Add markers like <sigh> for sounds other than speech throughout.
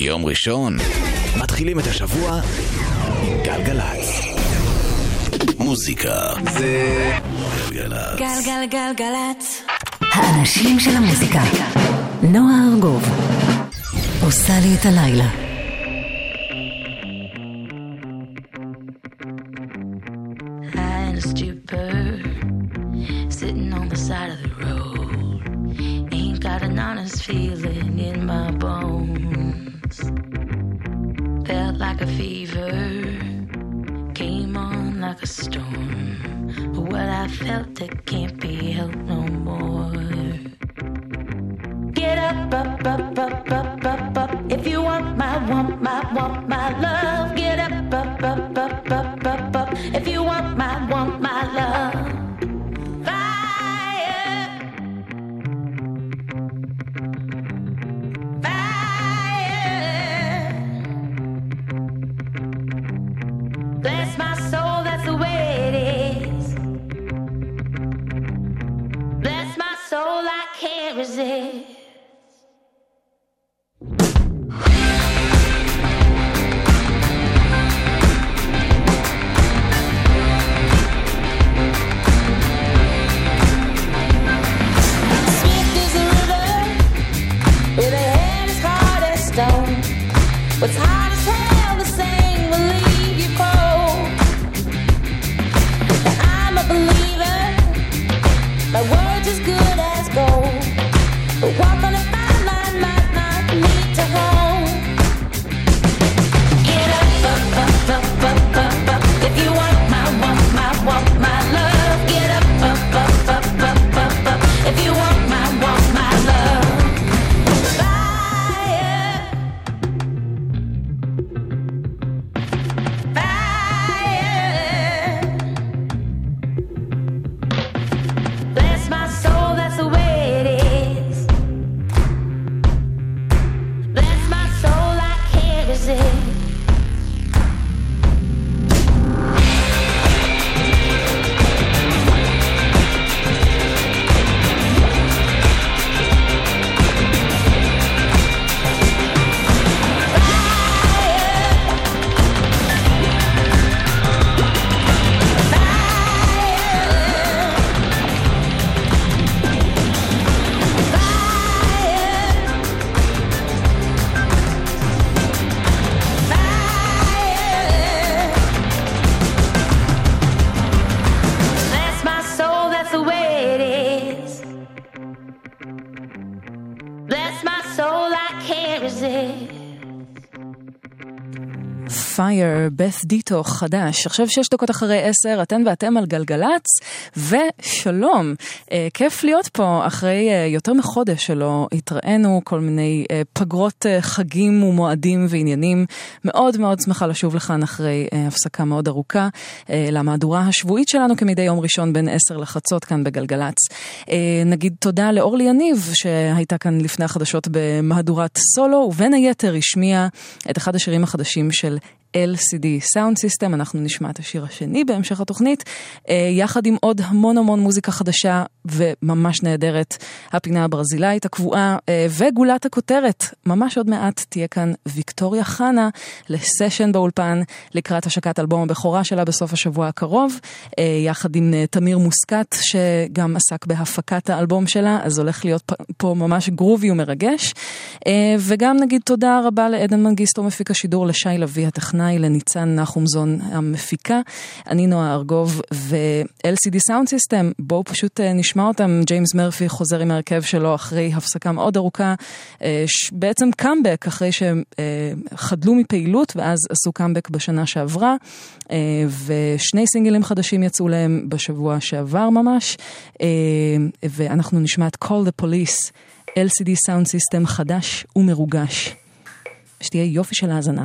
יום ראשון, מתחילים את השבוע עם גלגלצ. מוזיקה זה גלגלצ. גלגלגלגלצ. האנשים של המוזיקה. נועה ארגוב. עושה לי את הלילה. Felt, it can't be helped no more. Get up, up, up, up, up, up, up. If you want my, want my, want my love, get up, up, up, up, up, up, up. If you want my, want my פייר, בת דיטו חדש. עכשיו שש דקות אחרי עשר, אתן ואתם על גלגלצ, ושלום. אה, כיף להיות פה אחרי אה, יותר מחודש שלא התראינו, כל מיני אה, פגרות אה, חגים ומועדים ועניינים. מאוד מאוד שמחה לשוב לכאן אחרי אה, הפסקה מאוד ארוכה, אה, למהדורה השבועית שלנו כמדי יום ראשון בין עשר לחצות כאן בגלגלצ. אה, נגיד תודה לאורלי יניב, שהייתה כאן לפני החדשות במהדורת סולו, ובין היתר השמיעה את אחד השירים החדשים של LCD Sound System, אנחנו נשמע את השיר השני בהמשך התוכנית, אה, יחד עם עוד המון המון מוזיקה חדשה וממש נהדרת, הפינה הברזילאית הקבועה אה, וגולת הכותרת, ממש עוד מעט תהיה כאן ויקטוריה חנה לסשן באולפן לקראת השקת אלבום הבכורה שלה בסוף השבוע הקרוב, אה, יחד עם תמיר מוסקת שגם עסק בהפקת האלבום שלה, אז הולך להיות פה- ממש גרובי ומרגש. וגם נגיד תודה רבה לעדן מנגיסטו מפיק השידור, לשי לביא הטכנאי, לניצן נחומזון המפיקה. אני נועה ארגוב ו-LCD Sound System, בואו פשוט אה, נשמע אותם. ג'יימס מרפי חוזר עם ההרכב שלו אחרי הפסקה מאוד ארוכה, אה, בעצם קאמבק אחרי שהם אה, חדלו מפעילות ואז עשו קאמבק בשנה שעברה, ושני סינגלים חדשים יצאו להם בשבוע שעבר ממש, ואנחנו נשמע את Call the Police. LCD Sound System חדש ומרוגש. שתהיה יופי של האזנה.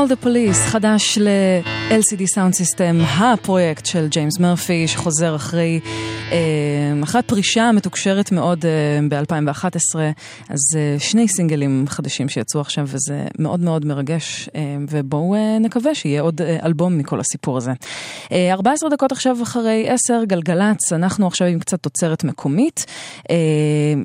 Call the Police, חדש ל-LCD Sound System, הפרויקט של ג'יימס מרפי, שחוזר אחרי, אה, אחרי הפרישה המתוקשרת מאוד אה, ב-2011. אז אה, שני סינגלים חדשים שיצאו עכשיו, וזה מאוד מאוד מרגש, ובואו נקווה שיהיה עוד אלבום מכל הסיפור הזה. אה, 14 דקות עכשיו אחרי 10, גלגלצ, אנחנו עכשיו עם קצת תוצרת מקומית,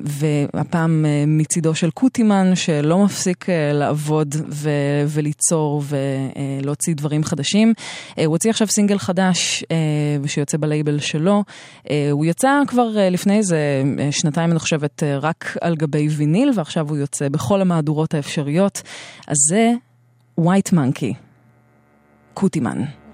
והפעם מצידו של קוטימן, שלא מפסיק לעבוד ו- וליצור ולהוציא דברים חדשים. אה, הוא הוציא עכשיו סינגל חדש אה, שיוצא בלייבל שלו. אה, הוא יצא כבר לפני איזה שנתיים, אני חושבת, רק על גבי ויניל, ועכשיו הוא יוצא בכל המהדורות האפשריות. אז זה White Monkey, קוטימן.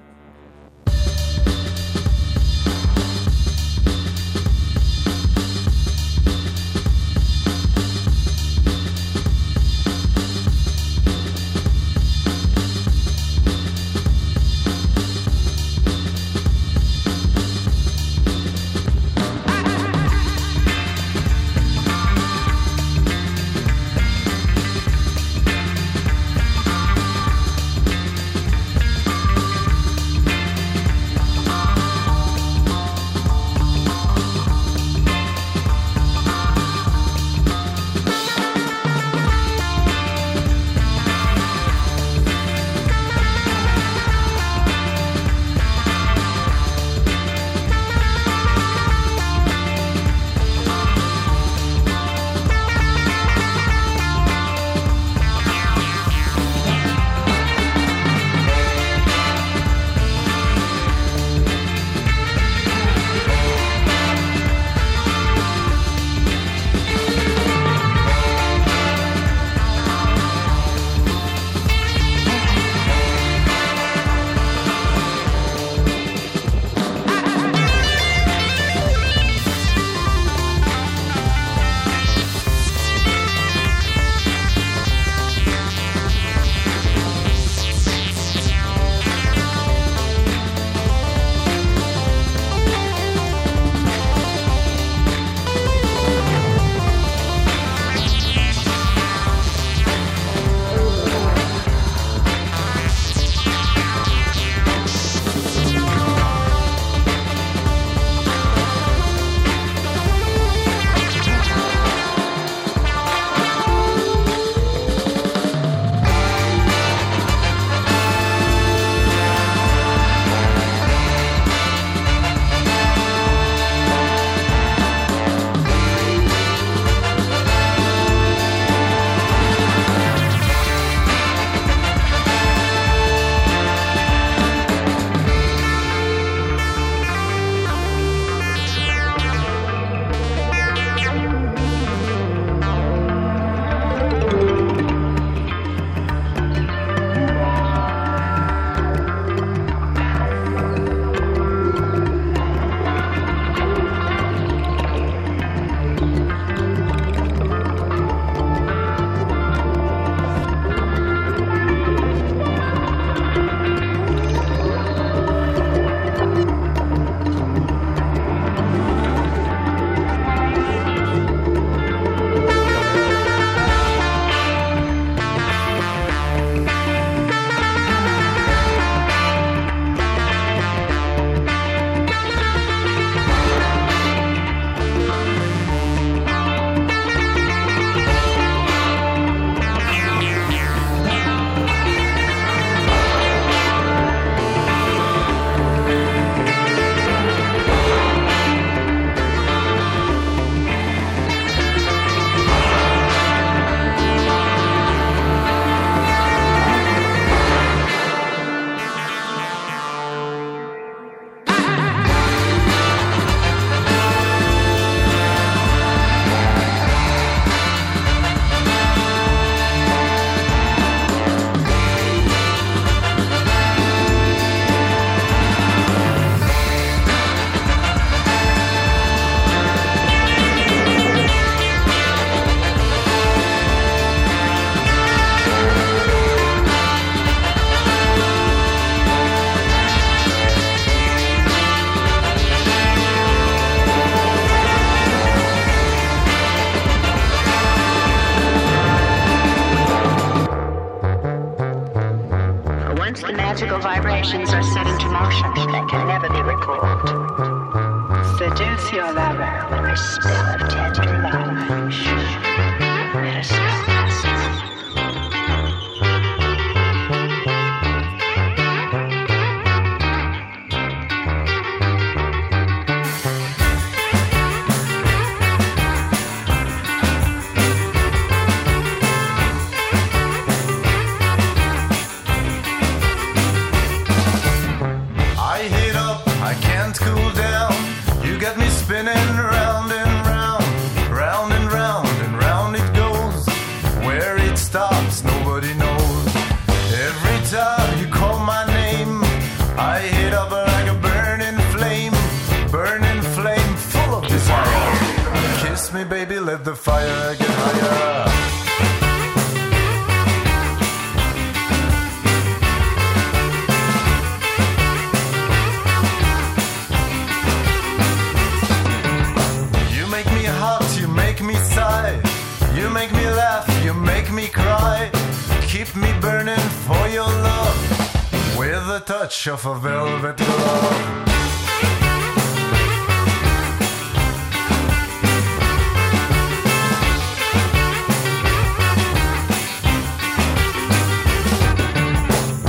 Touch of a velvet glove.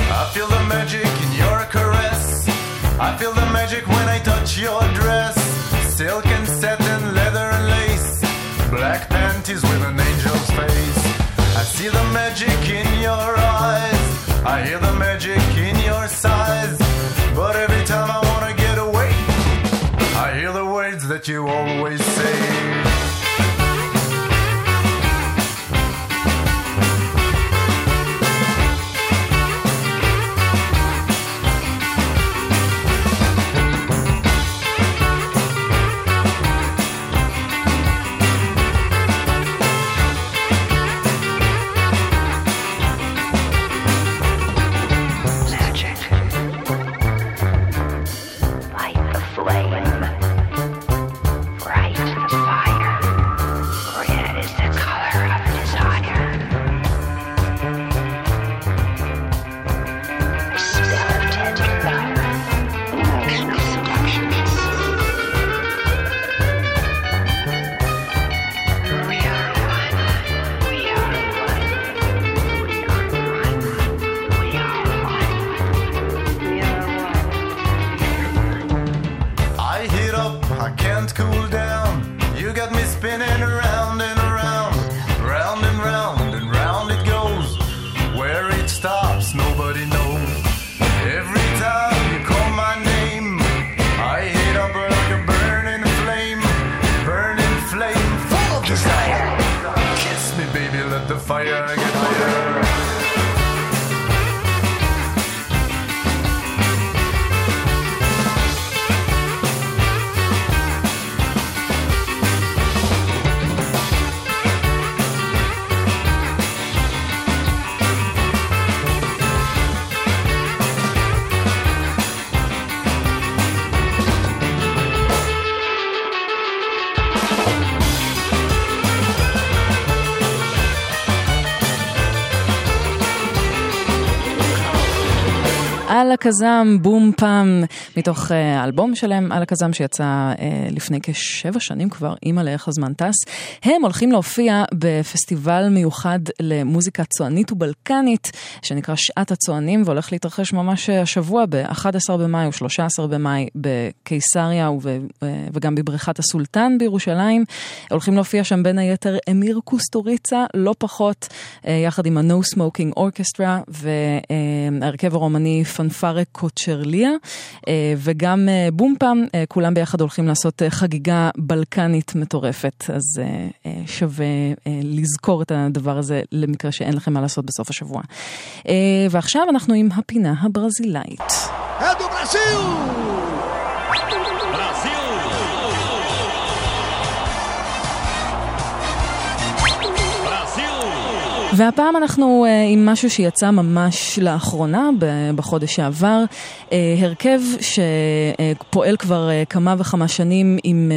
I feel the magic in your caress. I feel the magic when I touch your dress. Silk and satin, leather and lace. Black panties with an angel's face. I see the magic in your eyes. I hear the magic in your sighs. But every time I wanna get away, I hear the words that you always say. על הכזם, בום פעם, מתוך אה, האלבום שלהם, על הכזם שיצא אה, לפני כשבע שנים כבר, אימא לאיך הזמן טס. הם הולכים להופיע בפסטיבל מיוחד למוזיקה צוענית ובלקנית, שנקרא שעת הצוענים, והולך להתרחש ממש אה, השבוע ב-11 במאי או 13 במאי בקיסריה וב- אה, וגם בבריכת הסולטן בירושלים. הולכים להופיע שם בין היתר אמיר קוסטוריצה, לא פחות, אה, יחד עם ה-No Smoking Orchestra וההרכב הרומני פנפרה קוצ'רליה, אה, וגם אה, בום פעם, אה, כולם ביחד הולכים לעשות חגיגה בלקנית מטורפת, אז שווה לזכור את הדבר הזה למקרה שאין לכם מה לעשות בסוף השבוע. ועכשיו אנחנו עם הפינה הברזילאית. É והפעם אנחנו אה, עם משהו שיצא ממש לאחרונה, בחודש שעבר, אה, הרכב שפועל כבר אה, כמה וכמה שנים עם,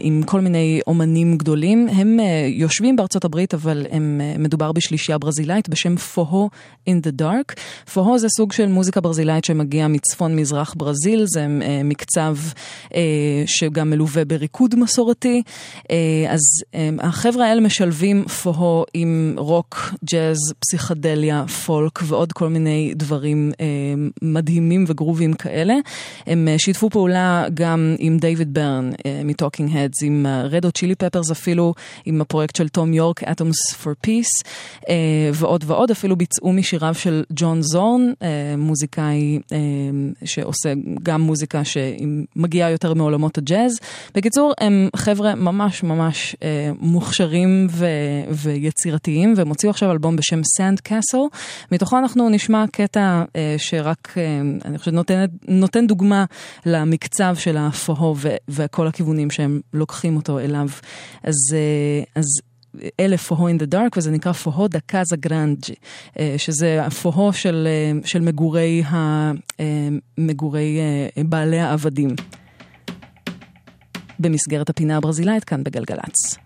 עם כל מיני אומנים גדולים. הם יושבים בארצות הברית, אבל הם, מדובר בשלישייה ברזילאית בשם פוהו in the dark. פוהו זה סוג של מוזיקה ברזילאית שמגיע מצפון מזרח ברזיל, זה מקצב שגם מלווה בריקוד מסורתי. אז החבר'ה האלה משלבים פוהו עם רוק, ג'אז, פסיכדליה, פולק ועוד כל מיני דברים אה, מדהימים וגרובים כאלה. הם אה, שיתפו פעולה גם עם דיוויד ברן אה, מ Talking Heads, עם Red Hot Chili Peppers אפילו, עם הפרויקט של תום יורק, Atoms for Peace, אה, ועוד ועוד, אפילו ביצעו משיריו של ג'ון זורן, אה, מוזיקאי אה, שעושה גם מוזיקה שמגיעה יותר מעולמות הג'אז. בקיצור, הם חבר'ה ממש ממש אה, מוכשרים ו- ויצירתיים, והם הוציאו עכשיו אלבום בשם Sandcastle. מתוכו אנחנו נשמע קטע אה, שרק, אה, אני חושבת, נותן, נותן דוגמה למקצב של הפוהו וכל הכיוונים שהם לוקחים אותו אליו. אז, אה, אז אלה Forró in the Dark, וזה נקרא Forró de Casa Grande, אה, שזה הפוהו של, אה, של מגורי, ה, אה, מגורי בעלי העבדים. במסגרת הפינה הברזילאית כאן בגלגלצ.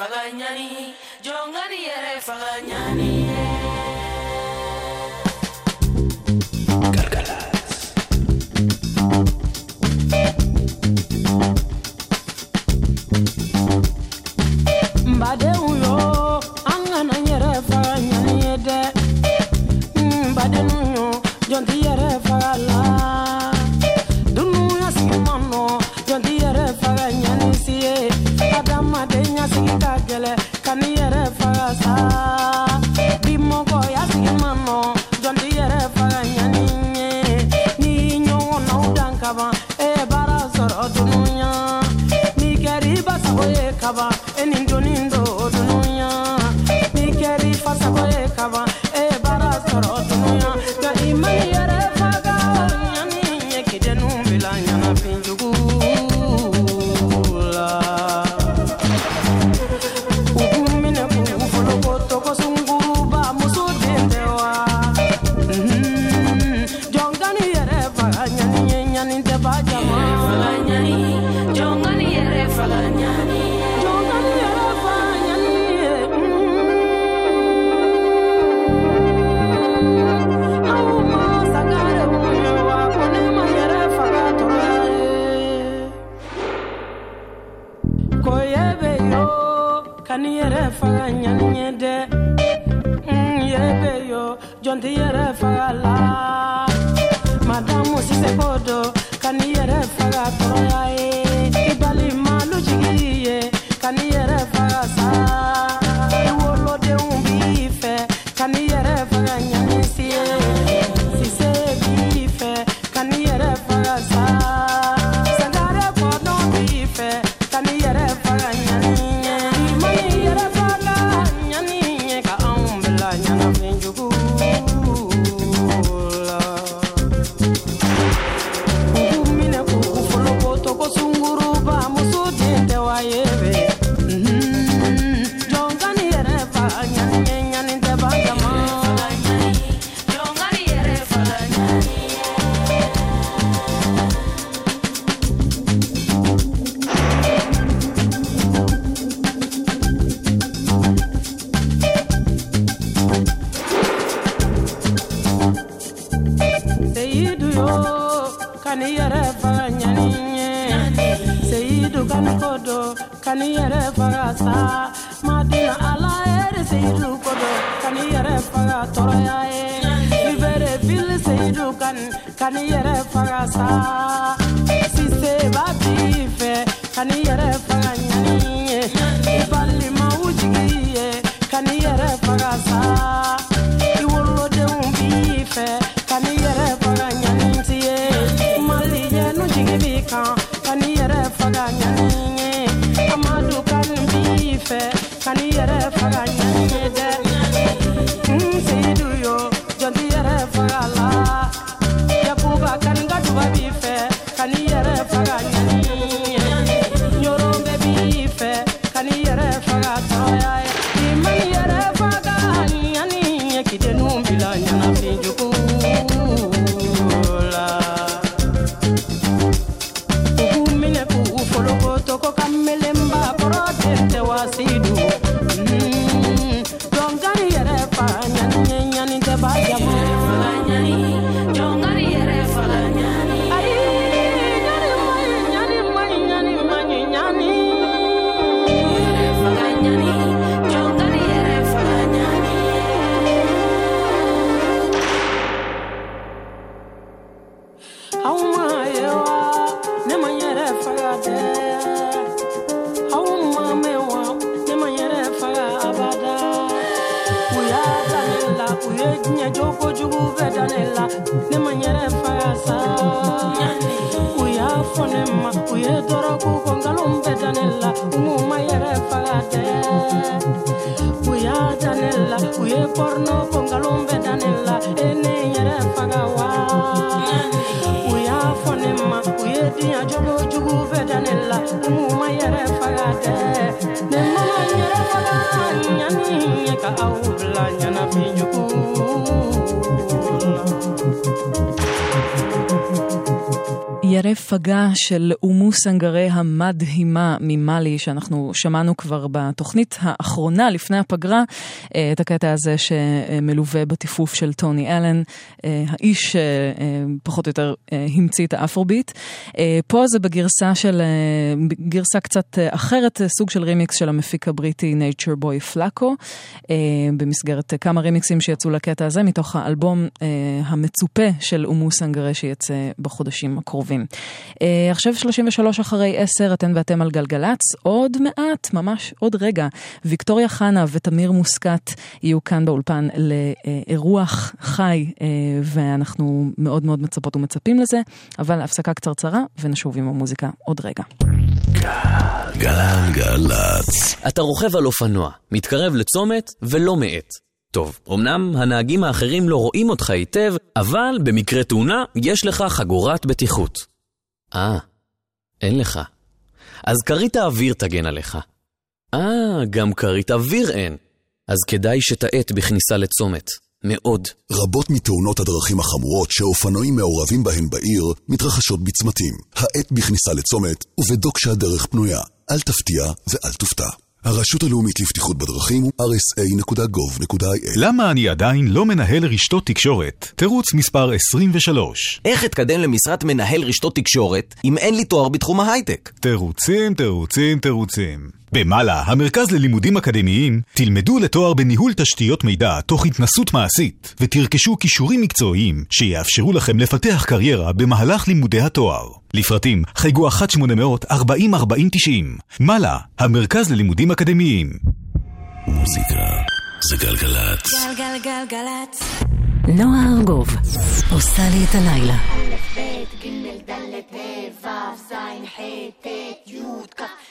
faga ɲani jɔn ŋani faga ɲani ye. של אומו סנגרי המדהימה ממאלי, שאנחנו שמענו כבר בתוכנית האחרונה לפני הפגרה, אה, את הקטע הזה שמלווה בטיפוף של טוני אלן, אה, האיש אה, שפחות או יותר המציא את האפרוביט. פה זה בגרסה של, גרסה קצת אחרת, סוג של רימיקס של המפיק הבריטי Natureboy Flako, במסגרת כמה רימיקסים שיצאו לקטע הזה מתוך האלבום המצופה של אומו סנגרה שיצא בחודשים הקרובים. עכשיו 33 אחרי 10, אתן ואתם על גלגלצ, עוד מעט, ממש עוד רגע, ויקטוריה חנה ותמיר מוסקת. שבת יהיו כאן באולפן לאירוח חי, אה, ואנחנו מאוד מאוד מצפות ומצפים לזה, אבל הפסקה קצרצרה ונשוב עם המוזיקה עוד רגע. גלגלצ. אתה רוכב על אופנוע, מתקרב לצומת ולא מאט. טוב, אמנם הנהגים האחרים לא רואים אותך היטב, אבל במקרה תאונה יש לך חגורת בטיחות. אה, אין לך. אז כרית האוויר תגן עליך. אה, גם כרית אוויר אין. אז כדאי שתאט בכניסה לצומת. מאוד. רבות מתאונות הדרכים החמורות שאופנועים מעורבים בהן בעיר מתרחשות בצמתים. האט בכניסה לצומת ובדוק שהדרך פנויה. אל תפתיע ואל תופתע. הרשות הלאומית לבטיחות בדרכים הוא rsa.gov.il למה אני עדיין לא מנהל רשתות תקשורת? תירוץ מספר 23 איך אתקדם למשרת מנהל רשתות תקשורת אם אין לי תואר בתחום ההייטק? תירוצים, תירוצים, תירוצים. במעלה, המרכז ללימודים אקדמיים, תלמדו לתואר בניהול תשתיות מידע תוך התנסות מעשית, ותרכשו כישורים מקצועיים שיאפשרו לכם לפתח קריירה במהלך לימודי התואר. לפרטים, חייגו 1-800-404090. מעלה, המרכז ללימודים אקדמיים. מוזיקה זה גלגלצ. גלגלגלגלצ. נועה ארגוב עושה לי את הלילה.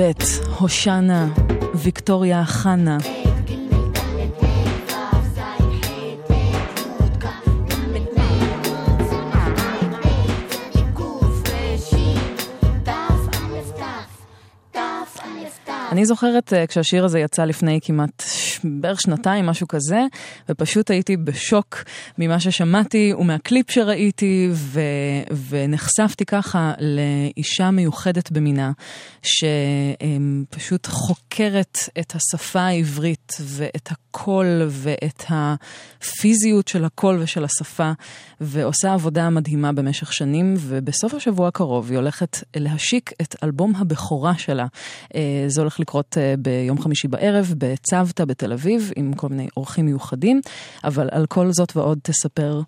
ב', הושענא, ויקטוריה חנה. אני זוכרת אה, כשהשיר הזה יצא לפני כמעט בערך שנתיים, משהו כזה, ופשוט הייתי בשוק ממה ששמעתי ומהקליפ שראיתי, ו... ונחשפתי ככה לאישה מיוחדת במינה, שפשוט חוקרת את השפה העברית ואת הקול ואת הפיזיות של הקול ושל השפה, ועושה עבודה מדהימה במשך שנים, ובסוף השבוע הקרוב היא הולכת להשיק את אלבום הבכורה שלה. אה, זה הולך לקרות אה, ביום חמישי בערב בצוותא בתל אביב, עם כל מיני אורחים מיוחדים, אבל על כל זאת ועוד תספר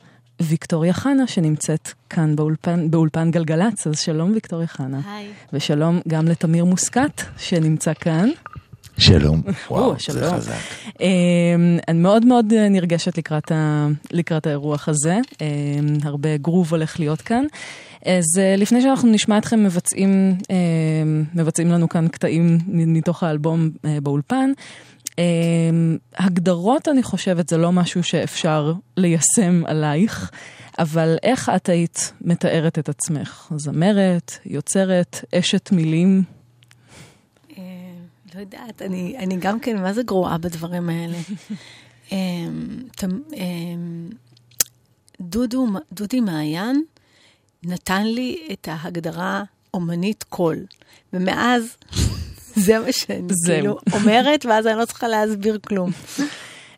ויקטוריה חנה, שנמצאת כאן באולפן, באולפן גלגלצ, אז שלום ויקטוריה חנה. היי. ושלום גם לתמיר מוסקת, שנמצא כאן. שלום. <laughs> וואו, זה שלום. חזק. אמ, אני מאוד מאוד אה, נרגשת לקראת, ה, לקראת האירוח הזה, אמ, הרבה גרוב הולך להיות כאן. אז אה, לפני שאנחנו נשמע אתכם מבצעים, אמ, מבצעים לנו כאן קטעים מתוך האלבום אה, באולפן, הגדרות אני חושבת זה לא משהו שאפשר ליישם עלייך, אבל איך את היית מתארת את עצמך? זמרת, יוצרת, אשת מילים? אה, לא יודעת, אני, אני גם כן, מה זה גרועה בדברים האלה? <laughs> אמ, אמ, דודו, דודי מעיין נתן לי את ההגדרה אומנית קול, ומאז <laughs> זה מה שאני זהו. כאילו אומרת, ואז אני לא צריכה להסביר כלום.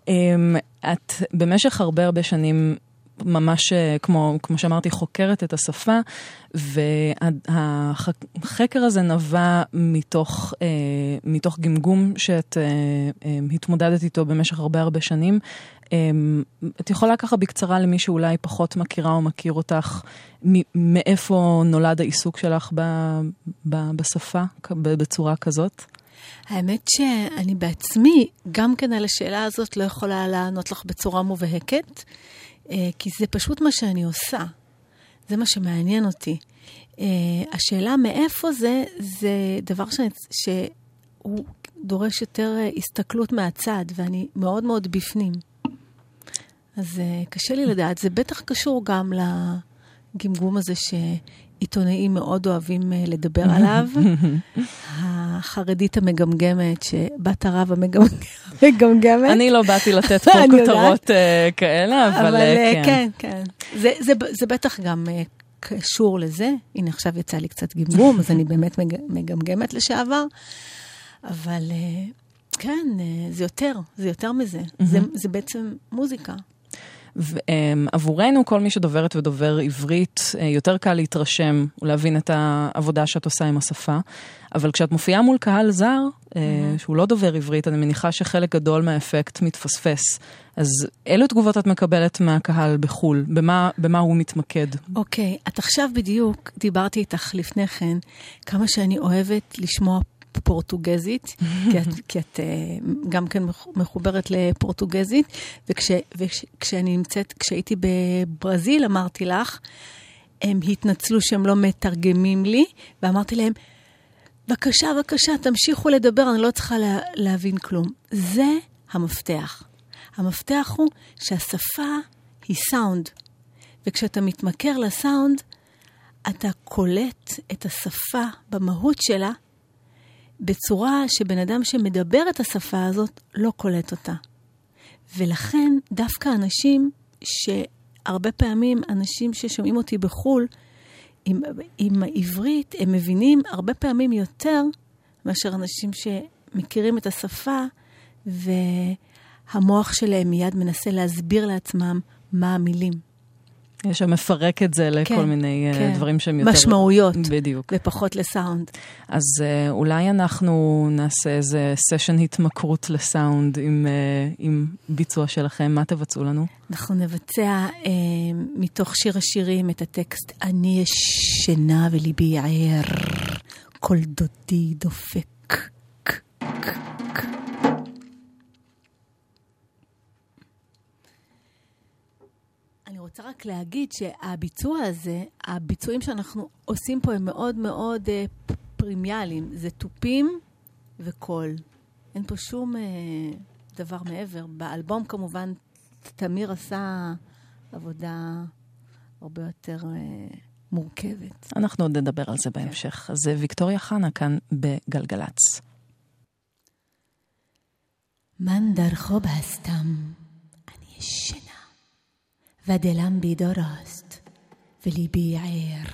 אמ, את במשך הרבה הרבה שנים ממש, אה, כמו, כמו שאמרתי, חוקרת את השפה, והחקר הזה נבע מתוך, אה, מתוך גמגום שאת אה, התמודדת איתו במשך הרבה הרבה שנים. אה, את יכולה ככה בקצרה למי שאולי פחות מכירה או מכיר אותך, מאיפה נולד העיסוק שלך ב, ב, בשפה בצורה כזאת? האמת שאני בעצמי, גם כן על השאלה הזאת, לא יכולה לענות לך בצורה מובהקת, אה, כי זה פשוט מה שאני עושה. זה מה שמעניין אותי. אה, השאלה מאיפה זה, זה דבר שאני, שהוא דורש יותר אה, הסתכלות מהצד, ואני מאוד מאוד בפנים. אז אה, קשה לי לדעת. זה בטח קשור גם לגמגום הזה שעיתונאים מאוד אוהבים אה, לדבר עליו. <laughs> החרדית המגמגמת, שבת הרב המגמגמת. אני לא באתי לתת <laughs> פה. כותרות אה, כאלה, אבל אה, כן, כן. זה, זה, זה בטח גם קשור לזה. הנה, עכשיו יצא לי קצת גמגום, אז אני באמת מג- מגמגמת לשעבר. אבל כן, זה יותר, זה יותר מזה. זה, זה בעצם מוזיקה. ועבורנו, כל מי שדוברת ודובר עברית, אה, יותר קל להתרשם ולהבין את העבודה שאת עושה עם השפה. אבל כשאת מופיעה מול קהל זר, אה, שהוא לא דובר עברית, אני מניחה שחלק גדול מהאפקט מתפספס. אז אילו תגובות את מקבלת מהקהל בחו"ל? במה, במה הוא מתמקד? אוקיי, את עכשיו בדיוק, דיברתי איתך לפני כן, כמה שאני אוהבת לשמוע פורטוגזית, <laughs> כי את, כי את אה, גם כן מח- מחוברת לפורטוגזית, וכש, וכשאני נמצאת, כשהייתי בברזיל, אמרתי לך, הם התנצלו שהם לא מתרגמים לי, ואמרתי להם, בבקשה, בבקשה, תמשיכו לדבר, אני לא צריכה לה, להבין כלום. זה המפתח. המפתח הוא שהשפה היא סאונד, וכשאתה מתמכר לסאונד, אתה קולט את השפה במהות שלה בצורה שבן אדם שמדבר את השפה הזאת לא קולט אותה. ולכן דווקא אנשים שהרבה פעמים, אנשים ששומעים אותי בחו"ל, עם, עם העברית, הם מבינים הרבה פעמים יותר מאשר אנשים שמכירים את השפה, והמוח שלהם מיד מנסה להסביר לעצמם מה המילים. יש שם מפרק את זה לכל כן, מיני אה, כן. דברים שהם יותר... משמעויות. בדיוק. ופחות לסאונד. אז אה, אולי אנחנו נעשה איזה סשן התמכרות לסאונד עם, אה, עם ביצוע שלכם. מה תבצעו לנו? אנחנו נבצע אה, מתוך שיר השירים את הטקסט "אני ישנה וליבי ער, כל דודי דופק". אני רוצה רק להגיד שהביצוע הזה, הביצועים שאנחנו עושים פה הם מאוד מאוד אה, פ- פרימיאליים. זה תופים וקול. אין פה שום אה, דבר מעבר. באלבום כמובן תמיר עשה עבודה הרבה יותר אה, מורכבת. אנחנו עוד נדבר על זה בהמשך. אז אה, ויקטוריה חנה כאן בגלגלצ. من در خواب هستم אני و دلم بیدار است. ولی بیعیر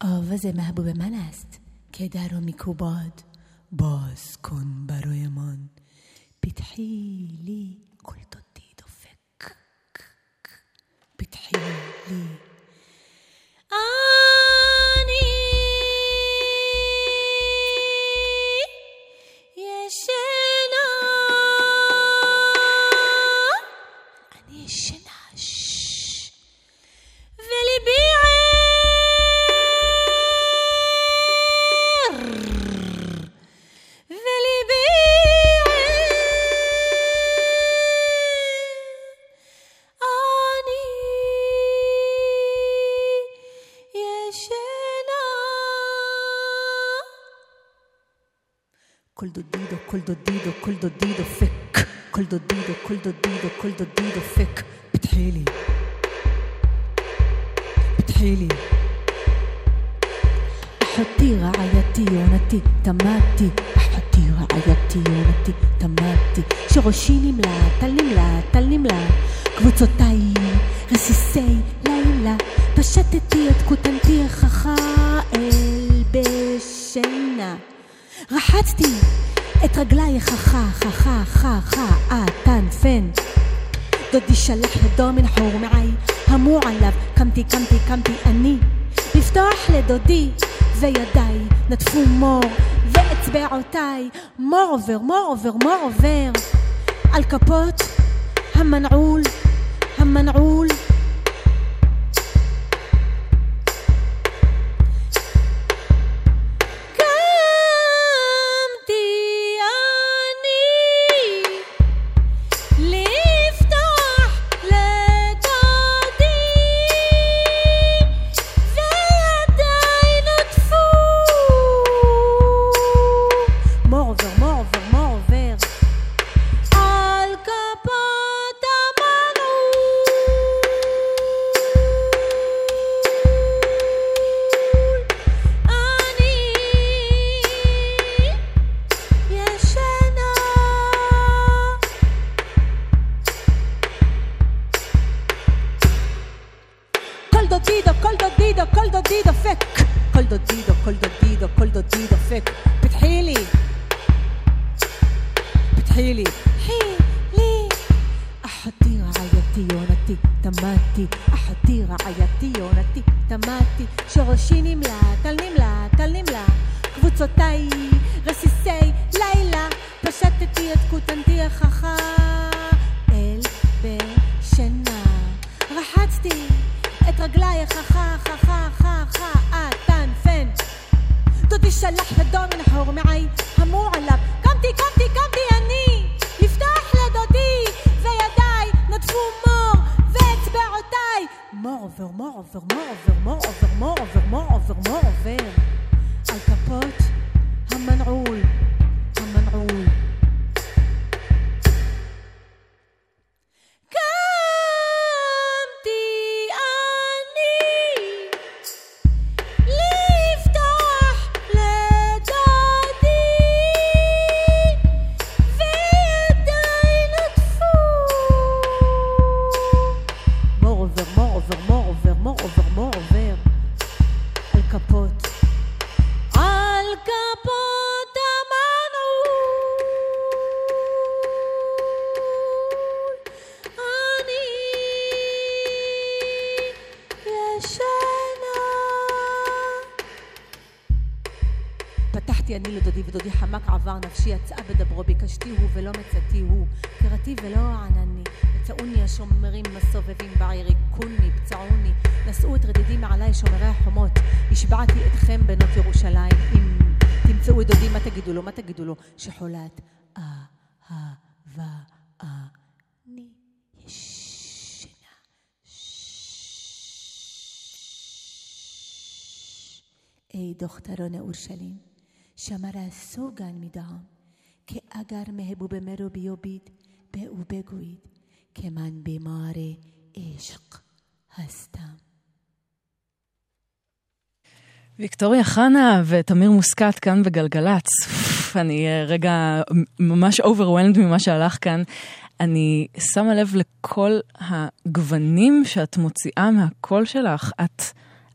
آواز محبوب من است که در را میکوباد. باز کن برای من. بتحیلی قلت دید و فک. بتحیلی. آنی. یه كل دو ديدو كل دو ديدو كل دو ديدو فك. كل دو ديدو كل دو ديدو كل دو ديدو فك. بتحيلي. بتحيلي أحطي رعايتي ونتي تماتي أحطي رعايتي ونتي תמדתי שראשי נמלט, טל נמלט, טל נמלט קבוצותיי, רסיסי לילה פשטתי את כותנתי החכה אל בשינה רחצתי את רגליי חכה, חכה, חכה, עטן, פן דודי שלח ידו מן חור מעי, המור עליו, קמתי, קמתי, קמתי אני. לפתוח לדודי וידיי נטפו מור ואצבעותיי מור עובר, מור עובר, מור עובר. על כפות המנעול, המנעול עבר נפשי יצאה בדברו ביקשתי הוא ולא מצאתי הוא קראתי ולא ענני מצאוני השומרים הסובבים בעיר הכוני פצעוני נשאו את רדידי מעליי שומרי החומות השבעתי אתכם בנות ירושלים אם תמצאו את דודי מה תגידו לו מה תגידו לו שחולת אהבה אני ישנה ای دختران اورشلیم شما را سوگن می دهم که اگر محبوب مرا بیابید به او بگویید که من بیمار عشق هستم ויקטוריה חנה ותמיר מוסקת כאן בגלגלצ. אוף, אני אה, רגע ממש overwhelmed ממה שהלך כאן. אני שמה לב לכל הגוונים שאת מוציאה מהקול שלך. את,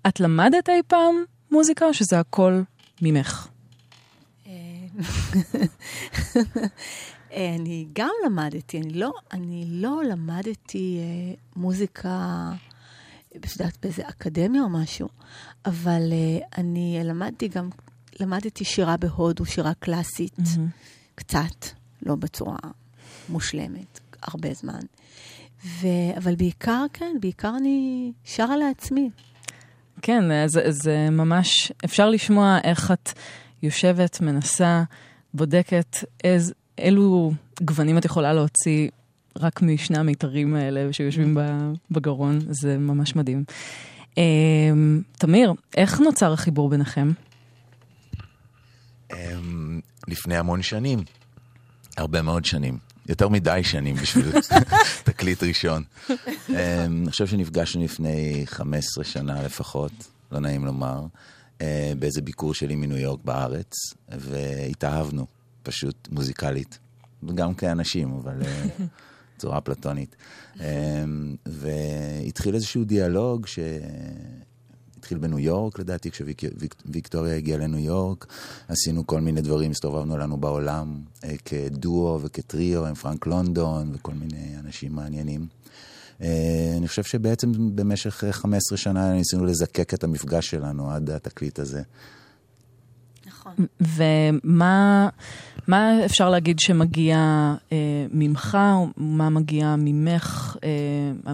את למדת אי פעם מוזיקה, או שזה הכל ממך? <laughs> אה, אני גם למדתי, אני לא, אני לא למדתי אה, מוזיקה, את יודעת, באיזה אקדמיה או משהו, אבל אה, אני למדתי גם, למדתי שירה בהודו, שירה קלאסית, קצת, לא בצורה מושלמת, הרבה זמן. ו... אבל בעיקר, כן, בעיקר אני שרה לעצמי. כן, אז זה ממש, אפשר לשמוע איך את יושבת, מנסה, בודקת איז, אילו גוונים את יכולה להוציא רק משני המיתרים האלה שיושבים בגרון, זה ממש מדהים. אמ, תמיר, איך נוצר החיבור ביניכם? אמ, לפני המון שנים, הרבה מאוד שנים, יותר מדי שנים בשביל <laughs> תקליט ראשון. אמ, אני חושב שנפגשנו לפני 15 שנה לפחות, לא נעים לומר, באיזה ביקור שלי מניו יורק בארץ, והתאהבנו, פשוט מוזיקלית, גם כאנשים, אבל אה, <laughs> בצורה פלטונית. אמ, והתחיל איזשהו דיאלוג ש... התחיל בניו יורק, לדעתי, כשוויקטוריה הגיעה לניו יורק. עשינו כל מיני דברים, הסתובבנו לנו בעולם אה, כדואו וכטריו עם פרנק לונדון וכל מיני אנשים מעניינים. אה, אני חושב שבעצם במשך אה, 15 שנה ניסינו לזקק את המפגש שלנו עד התקליט הזה. ומה מה אפשר להגיד שמגיע אה, ממך, או מה מגיע ממך, אה,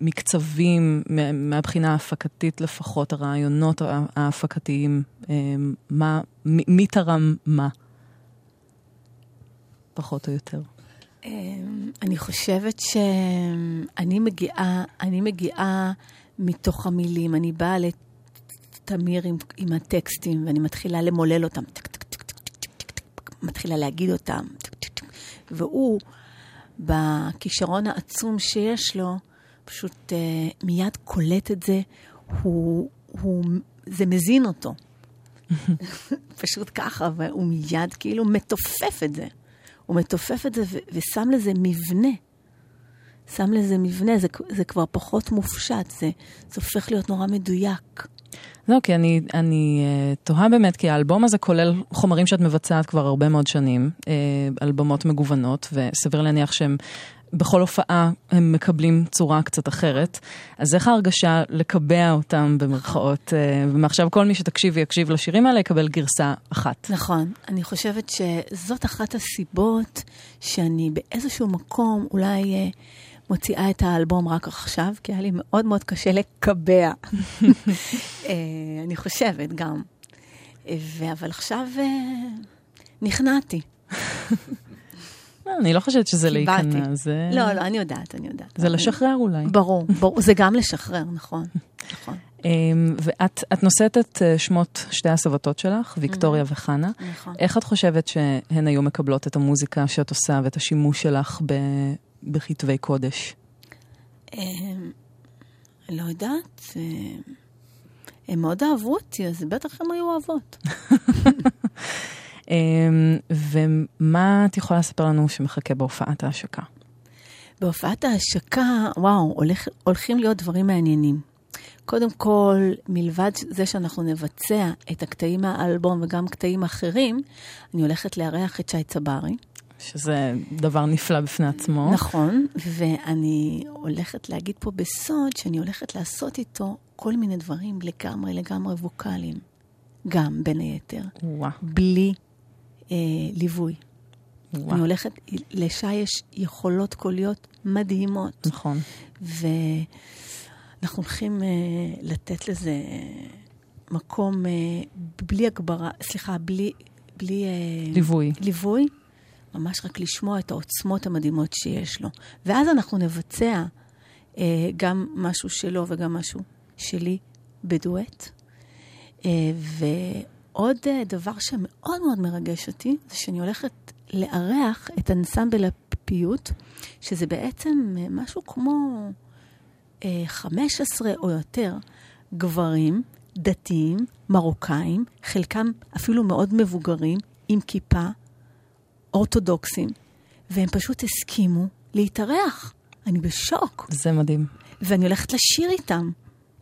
מקצבים, מה- מהבחינה ההפקתית לפחות, הרעיונות הה- ההפקתיים, אה, מה, מי, מי תרם מה? פחות או יותר. אמ, אני חושבת שאני מגיעה, אני מגיעה מתוך המילים. אני באה לתמיר עם, עם הטקסטים, ואני מתחילה למולל אותם. מתחילה להגיד אותם. והוא, בכישרון העצום שיש לו, פשוט uh, מיד קולט את זה. הוא, הוא, זה מזין אותו. <laughs> <laughs> פשוט ככה, והוא מיד כאילו מתופף את זה. הוא מתופף את זה ו- ושם לזה מבנה. שם לזה מבנה, זה, זה כבר פחות מופשט, זה, זה הופך להיות נורא מדויק. לא, כי אני, אני uh, תוהה באמת, כי האלבום הזה כולל חומרים שאת מבצעת כבר הרבה מאוד שנים, uh, אלבומות מגוונות, וסביר להניח שהם בכל הופעה הם מקבלים צורה קצת אחרת. אז איך ההרגשה לקבע אותם במרכאות, uh, ומעכשיו כל מי שתקשיב ויקשיב לשירים האלה יקבל גרסה אחת. נכון. אני חושבת שזאת אחת הסיבות שאני באיזשהו מקום אולי אה, מוציאה את האלבום רק עכשיו, כי היה לי מאוד מאוד קשה לקבע. <laughs> אה, אני חושבת גם. אה, אבל עכשיו אה, נכנעתי. <laughs> אני לא חושבת שזה. להיכנע, זה... לא, לא, אני יודעת, אני יודעת. זה לשחרר אולי. ברור, ברור, זה גם לשחרר, נכון. <laughs> נכון. אמ, ואת את נושאת את אה, שמות שתי הסבתות שלך, ויקטוריה וחנה. נכון. איך את חושבת שהן היו מקבלות את המוזיקה שאת עושה ואת השימוש שלך בכתבי קודש? אה, לא יודעת, אה, הם מאוד אהבו אותי, אז בטח הם היו אוהבות. <laughs> אמ, ומה את יכולה לספר לנו שמחכה בהופעת ההשקה? בהופעת ההשקה, וואו, הולך, הולכים להיות דברים מעניינים. קודם כל, מלבד זה שאנחנו נבצע את הקטעים מהאלבום וגם קטעים אחרים, אני הולכת לארח את שי צברי. שזה דבר נפלא בפני עצמו. נכון, ואני הולכת להגיד פה בסוד שאני הולכת לעשות איתו כל מיני דברים לגמרי לגמרי ווקאליים. גם, בין היתר. וואו. בלי אה, ליווי. וואו. אני הולכת, לשי יש יכולות קוליות מדהימות. נכון. ואנחנו הולכים אה, לתת לזה אה, מקום אה, בלי הגברה, סליחה, בלי... בלי אה, ליווי. ליווי, ממש רק לשמוע את העוצמות המדהימות שיש לו. ואז אנחנו נבצע אה, גם משהו שלו וגם משהו שלי בדואט. אה, ועוד אה, דבר שמאוד מאוד מרגש אותי, זה שאני הולכת לארח את אנסמבל הפיוט, שזה בעצם אה, משהו כמו אה, 15 או יותר גברים דתיים, מרוקאים, חלקם אפילו מאוד מבוגרים, עם כיפה, אורתודוקסים, והם פשוט הסכימו להתארח. אני בשוק. זה מדהים. ואני הולכת לשיר איתם.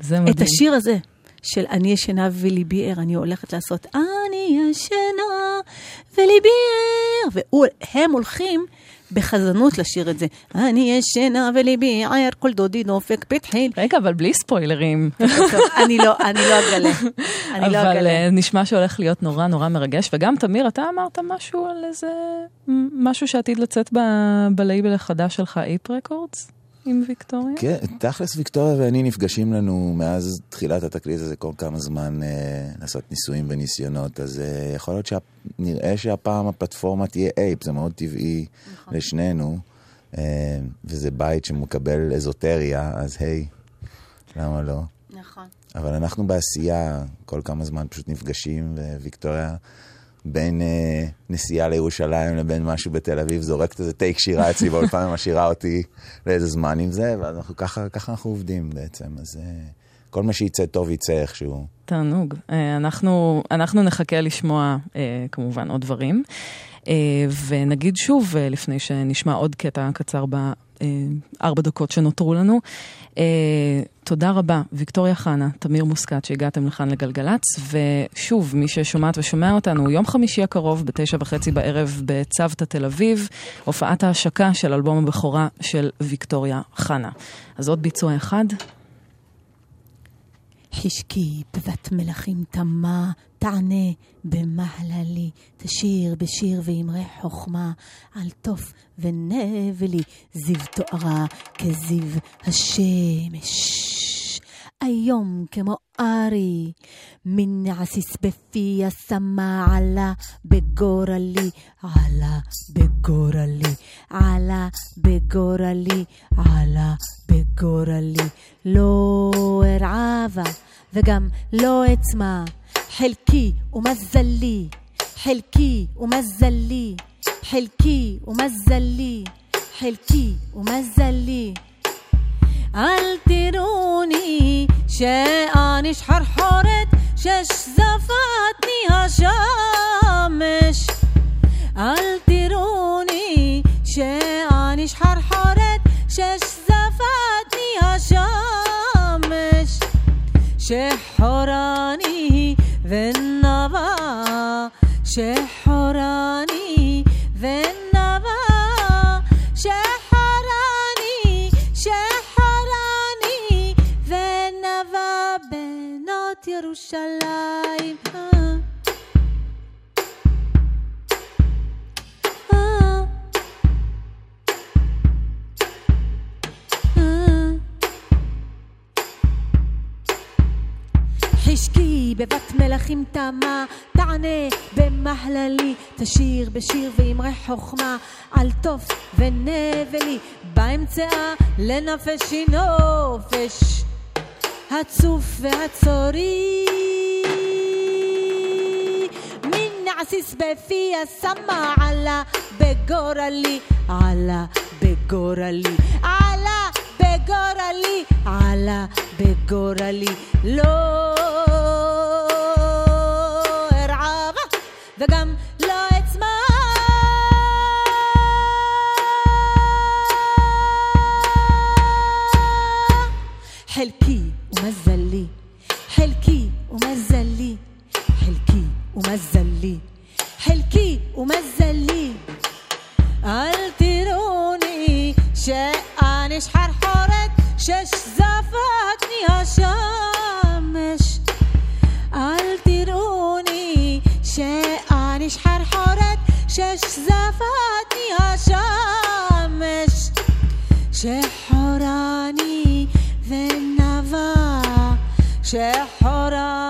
זה מדהים. את השיר הזה של אני ישנה וליבי ער, אני הולכת לעשות אני ישנה וליבי ער, והם הולכים בחזנות לשיר את זה. אני ישנה וליבי ער, כל דודי דופק פתחי. רגע, אבל בלי ספוילרים. <laughs> אני לא, אני לא אגלה. אני לא אבל אגלה. אה, נשמע שהולך להיות נורא נורא מרגש. וגם, תמיר, אתה אמרת משהו על איזה... משהו שעתיד לצאת בלייבל החדש שלך, איפ רקורדס, עם ויקטוריה? כן, תכלס ויקטוריה ואני נפגשים לנו מאז תחילת התקליט הזה כל כמה זמן אה, לעשות ניסויים וניסיונות, אז אה, יכול להיות שנראה שהפעם הפלטפורמה תהיה אייפ, זה מאוד טבעי נכון. לשנינו, אה, וזה בית שמקבל אזוטריה, אז היי, למה לא? נכון. אבל אנחנו בעשייה, כל כמה זמן פשוט נפגשים, וויקטוריה בין אה, נסיעה לירושלים לבין משהו בתל אביב, זורקת איזה טייק שירה אצלי באולפן <laughs> ומשאירה אותי לאיזה זמן עם זה, ואז אנחנו ככה, ככה אנחנו עובדים בעצם, אז אה, כל מה שיצא טוב יצא איכשהו. תענוג. אה, אנחנו, אנחנו נחכה לשמוע אה, כמובן עוד דברים. אה, ונגיד שוב, אה, לפני שנשמע עוד קטע קצר בארבע דקות שנותרו לנו, אה, תודה רבה, ויקטוריה חנה, תמיר מוסקת, שהגעתם לכאן לגלגלצ, ושוב, מי ששומעת ושומע אותנו, יום חמישי הקרוב, בתשע וחצי בערב, בצוותא תל אביב, הופעת ההשקה של אלבום הבכורה של ויקטוריה חנה. אז עוד ביצוע אחד, חשקי בבת מלכים תמה, תענה במהללי, תשיר בשיר ואמרי חוכמה, על תוף ונבלי, זיו תוארה כזיו השמש. היום כמו ארי, מן עסיס בפי השמה עלה בגורלי, עלה בגורלי, עלה בגורלי, עלה בגורלי. לא ארעבה וגם לא אצמא, حلكي ومزلي حلكي ومزلي حلكي ومزلي حلكي ومزلي التروني شاقانش حرحرت شش زفاتني هشامش التروني شاقانش حرحرت شش زفاتني هشامش شحراني ذي النظر شحران מלכים תמה, תענה במהללי, תשיר בשיר ואמרי חוכמה, על תוף ונבלי, באמצעה לנפשי נופש, הצוף והצורי. מן עסיס בפי השמה עלה בגורלי, עלה בגורלי, עלה בגורלי, עלה בגורלי, לא וגם לא אצמא. חלקי ומזלי, חלקי ומזלי, חלקי ומזלי, חלקי ומזלי. ليش زفاتني هشامش شحراني ذنبا شحراني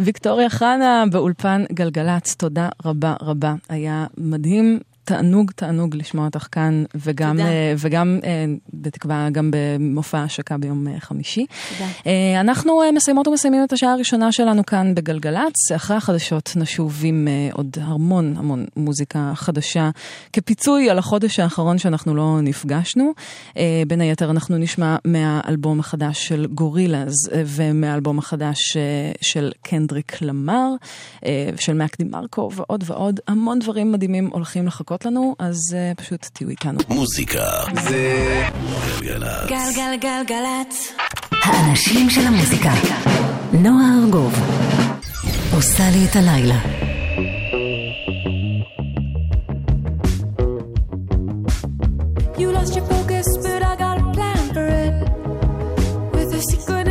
ויקטוריה חנה באולפן גלגלצ, תודה רבה רבה. היה מדהים תענוג, תענוג לשמוע אותך כאן, וגם, תודה. אה, וגם אה, בתקווה, גם במופע השקה ביום אה, חמישי. תודה. אנחנו מסיימות ומסיימים את השעה הראשונה שלנו כאן בגלגלצ. אחרי החדשות נשוב עם עוד המון המון מוזיקה חדשה, כפיצוי על החודש האחרון שאנחנו לא נפגשנו. בין היתר אנחנו נשמע מהאלבום החדש של גורילאז ומהאלבום החדש של קנדריק למר, של מאק די מרקו ועוד ועוד. המון דברים מדהימים הולכים לחכות לנו, אז אה, פשוט תהיו איתנו. מוזיקה זה גלגלצ. גלגלגלגלצ. האנשים של המוזיקה. נועה ארגוב. עושה לי את הלילה. You lost your focus, but I got a plan for it. With a secret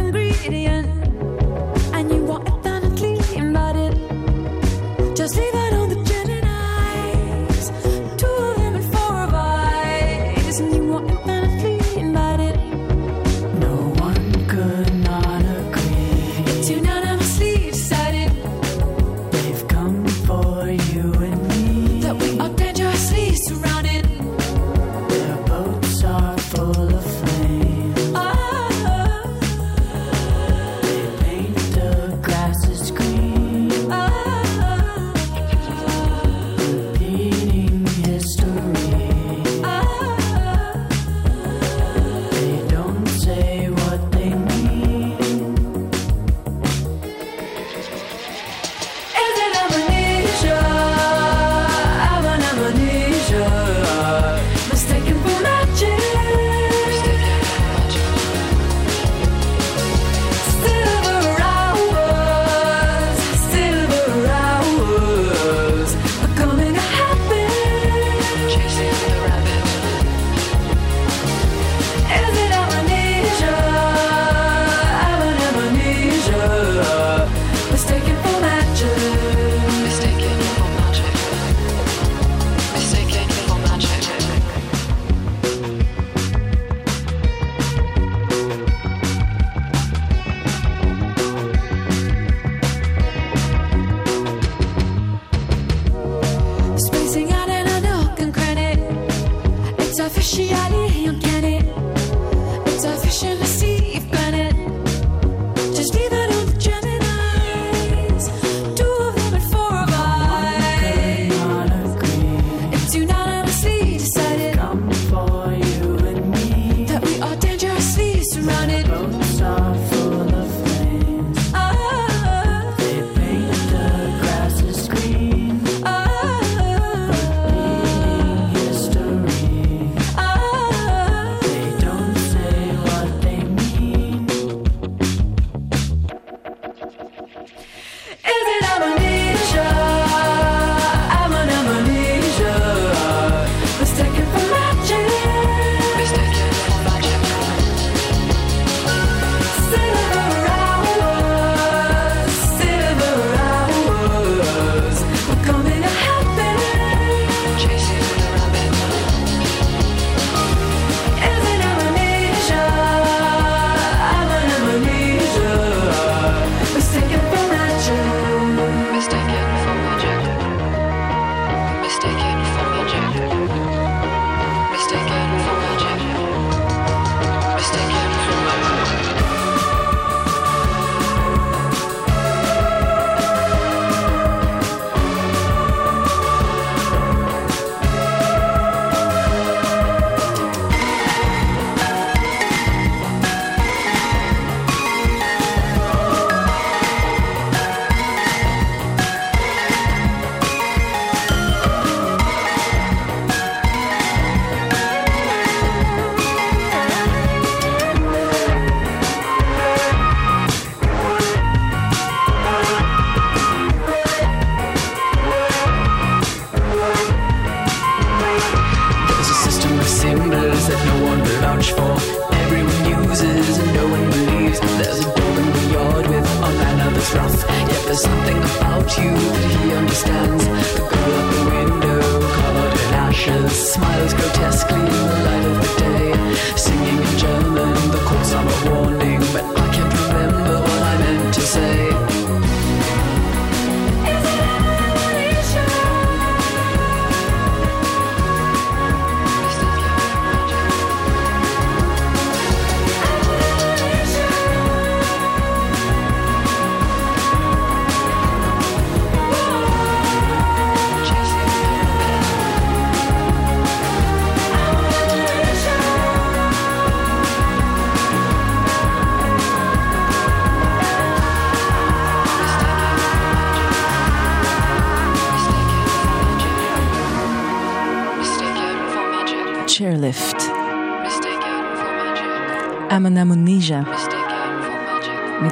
There's something about you that he understands.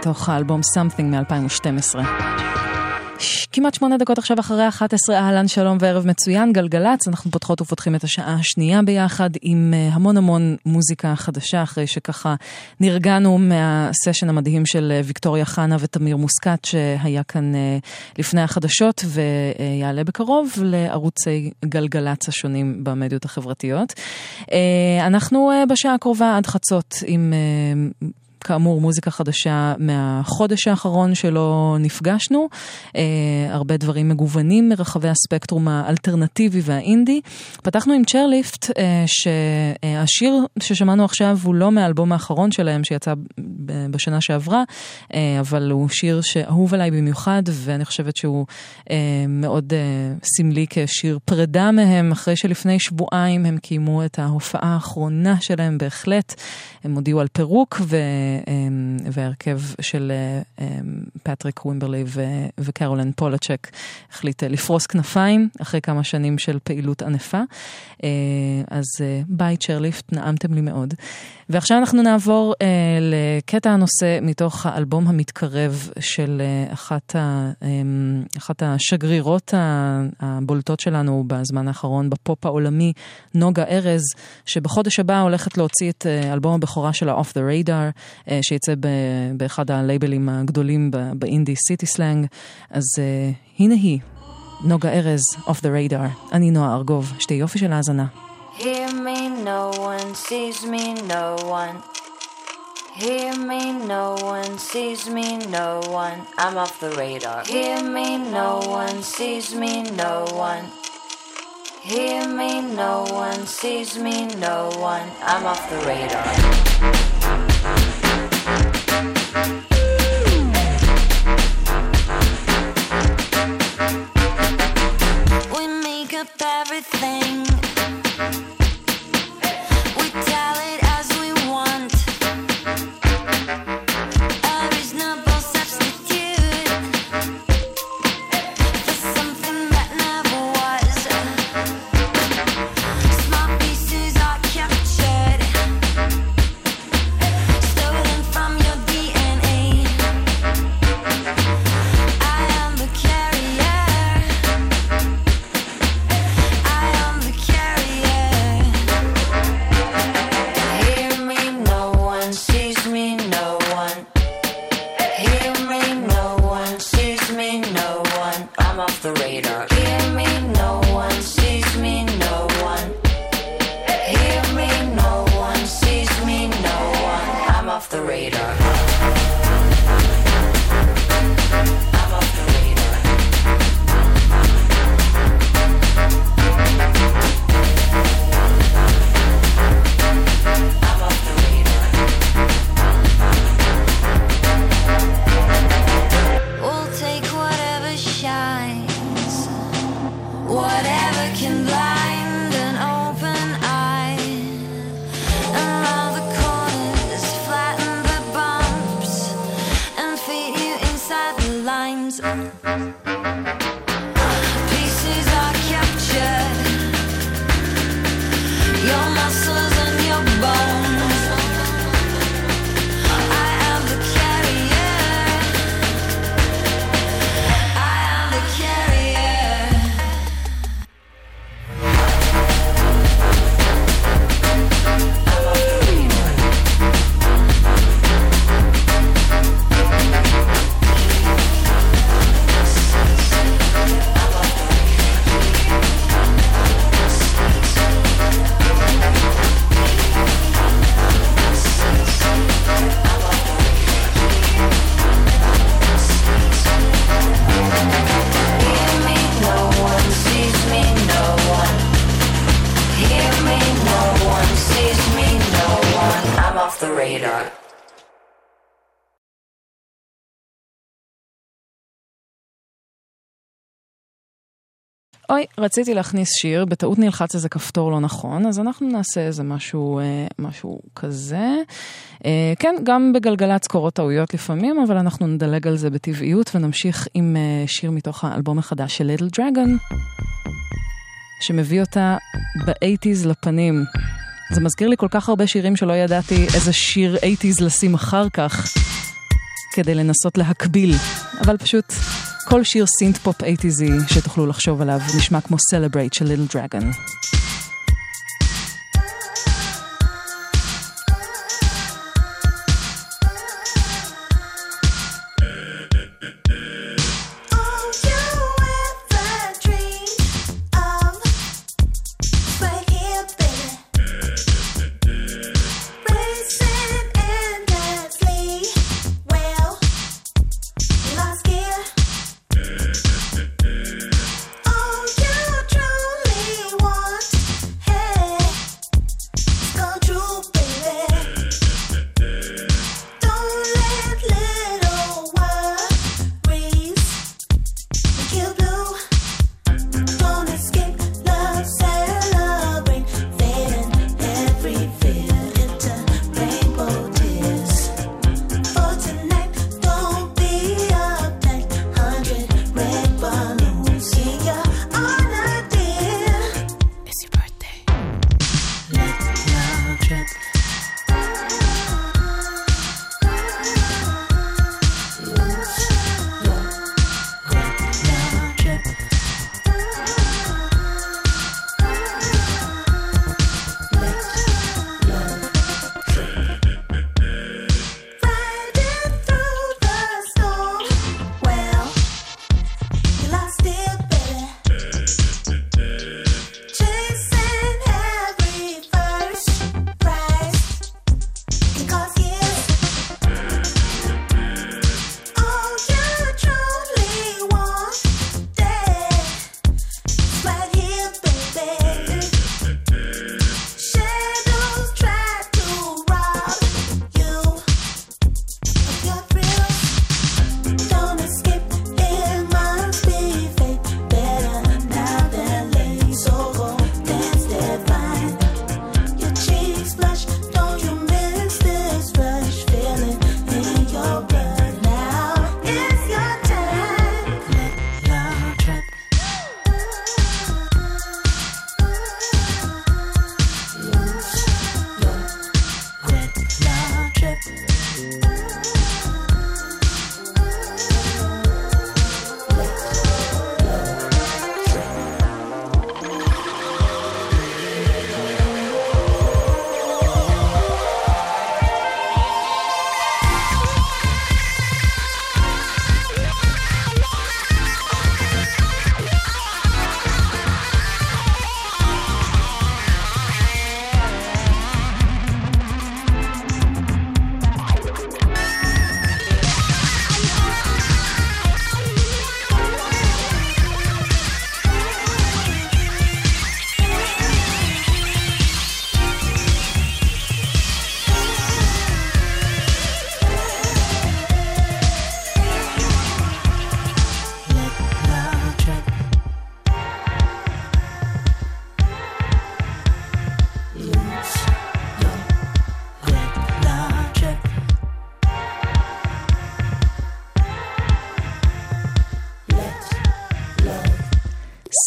מתוך האלבום Something מ-2012. כמעט שמונה דקות עכשיו אחרי 11, אהלן, שלום וערב מצוין, גלגלצ, אנחנו פותחות ופותחים את השעה השנייה ביחד עם אה, המון המון מוזיקה חדשה, אחרי שככה נרגענו מהסשן המדהים של אה, ויקטוריה חנה ותמיר מוסקת, שהיה כאן אה, לפני החדשות ויעלה בקרוב לערוצי גלגלצ השונים במדיות החברתיות. אנחנו בשעה הקרובה עד חצות עם... כאמור, מוזיקה חדשה מהחודש האחרון שלא נפגשנו, אה, הרבה דברים מגוונים מרחבי הספקטרום האלטרנטיבי והאינדי. פתחנו עם צ'רליפט, אה, שהשיר ששמענו עכשיו הוא לא מהאלבום האחרון שלהם שיצא בשנה שעברה, אה, אבל הוא שיר שאהוב עליי במיוחד, ואני חושבת שהוא מאוד סמלי כשיר פרידה מהם, אחרי שלפני שבועיים הם קיימו את ההופעה האחרונה שלהם בהחלט. הם הודיעו על פירוק ו... אמ, וההרכב של אמ, פטריק ווימברלי וקרולן פולצ'ק החליט אה, לפרוס כנפיים אחרי כמה שנים של פעילות ענפה. אה, אז אה, ביי Chairlift, נעמתם לי מאוד. ועכשיו אנחנו נעבור אה, לקטע הנושא מתוך האלבום המתקרב של אה, אחת, ה, אה, אחת השגרירות הבולטות שלנו בזמן האחרון בפופ העולמי, נוגה ארז, שבחודש הבא הולכת להוציא את אה, אלבום הבכורה שלה, Off the Radar, אה, שיצא ב, באחד הלייבלים הגדולים באינדי, סיטי סלנג. אז אה, הנה היא, נוגה ארז, Off the Radar. אני נועה ארגוב, שתי יופי של האזנה. Hear me, no one sees me, no one. Hear me, no one sees me, no one. I'm off the radar. Hear me, no one sees me, no one. Hear me, no one sees me, no one. I'm off the radar. We make up everything. רציתי להכניס שיר, בטעות נלחץ איזה כפתור לא נכון, אז אנחנו נעשה איזה משהו, אה, משהו כזה. אה, כן, גם בגלגלצ קורות טעויות לפעמים, אבל אנחנו נדלג על זה בטבעיות ונמשיך עם אה, שיר מתוך האלבום החדש של ליטל דרגון, שמביא אותה באייטיז לפנים. זה מזכיר לי כל כך הרבה שירים שלא ידעתי איזה שיר 80's לשים אחר כך, כדי לנסות להקביל, אבל פשוט כל שיר סינט פופ 80's שתוכלו לחשוב עליו נשמע כמו Celebrate של ליטל דרגון.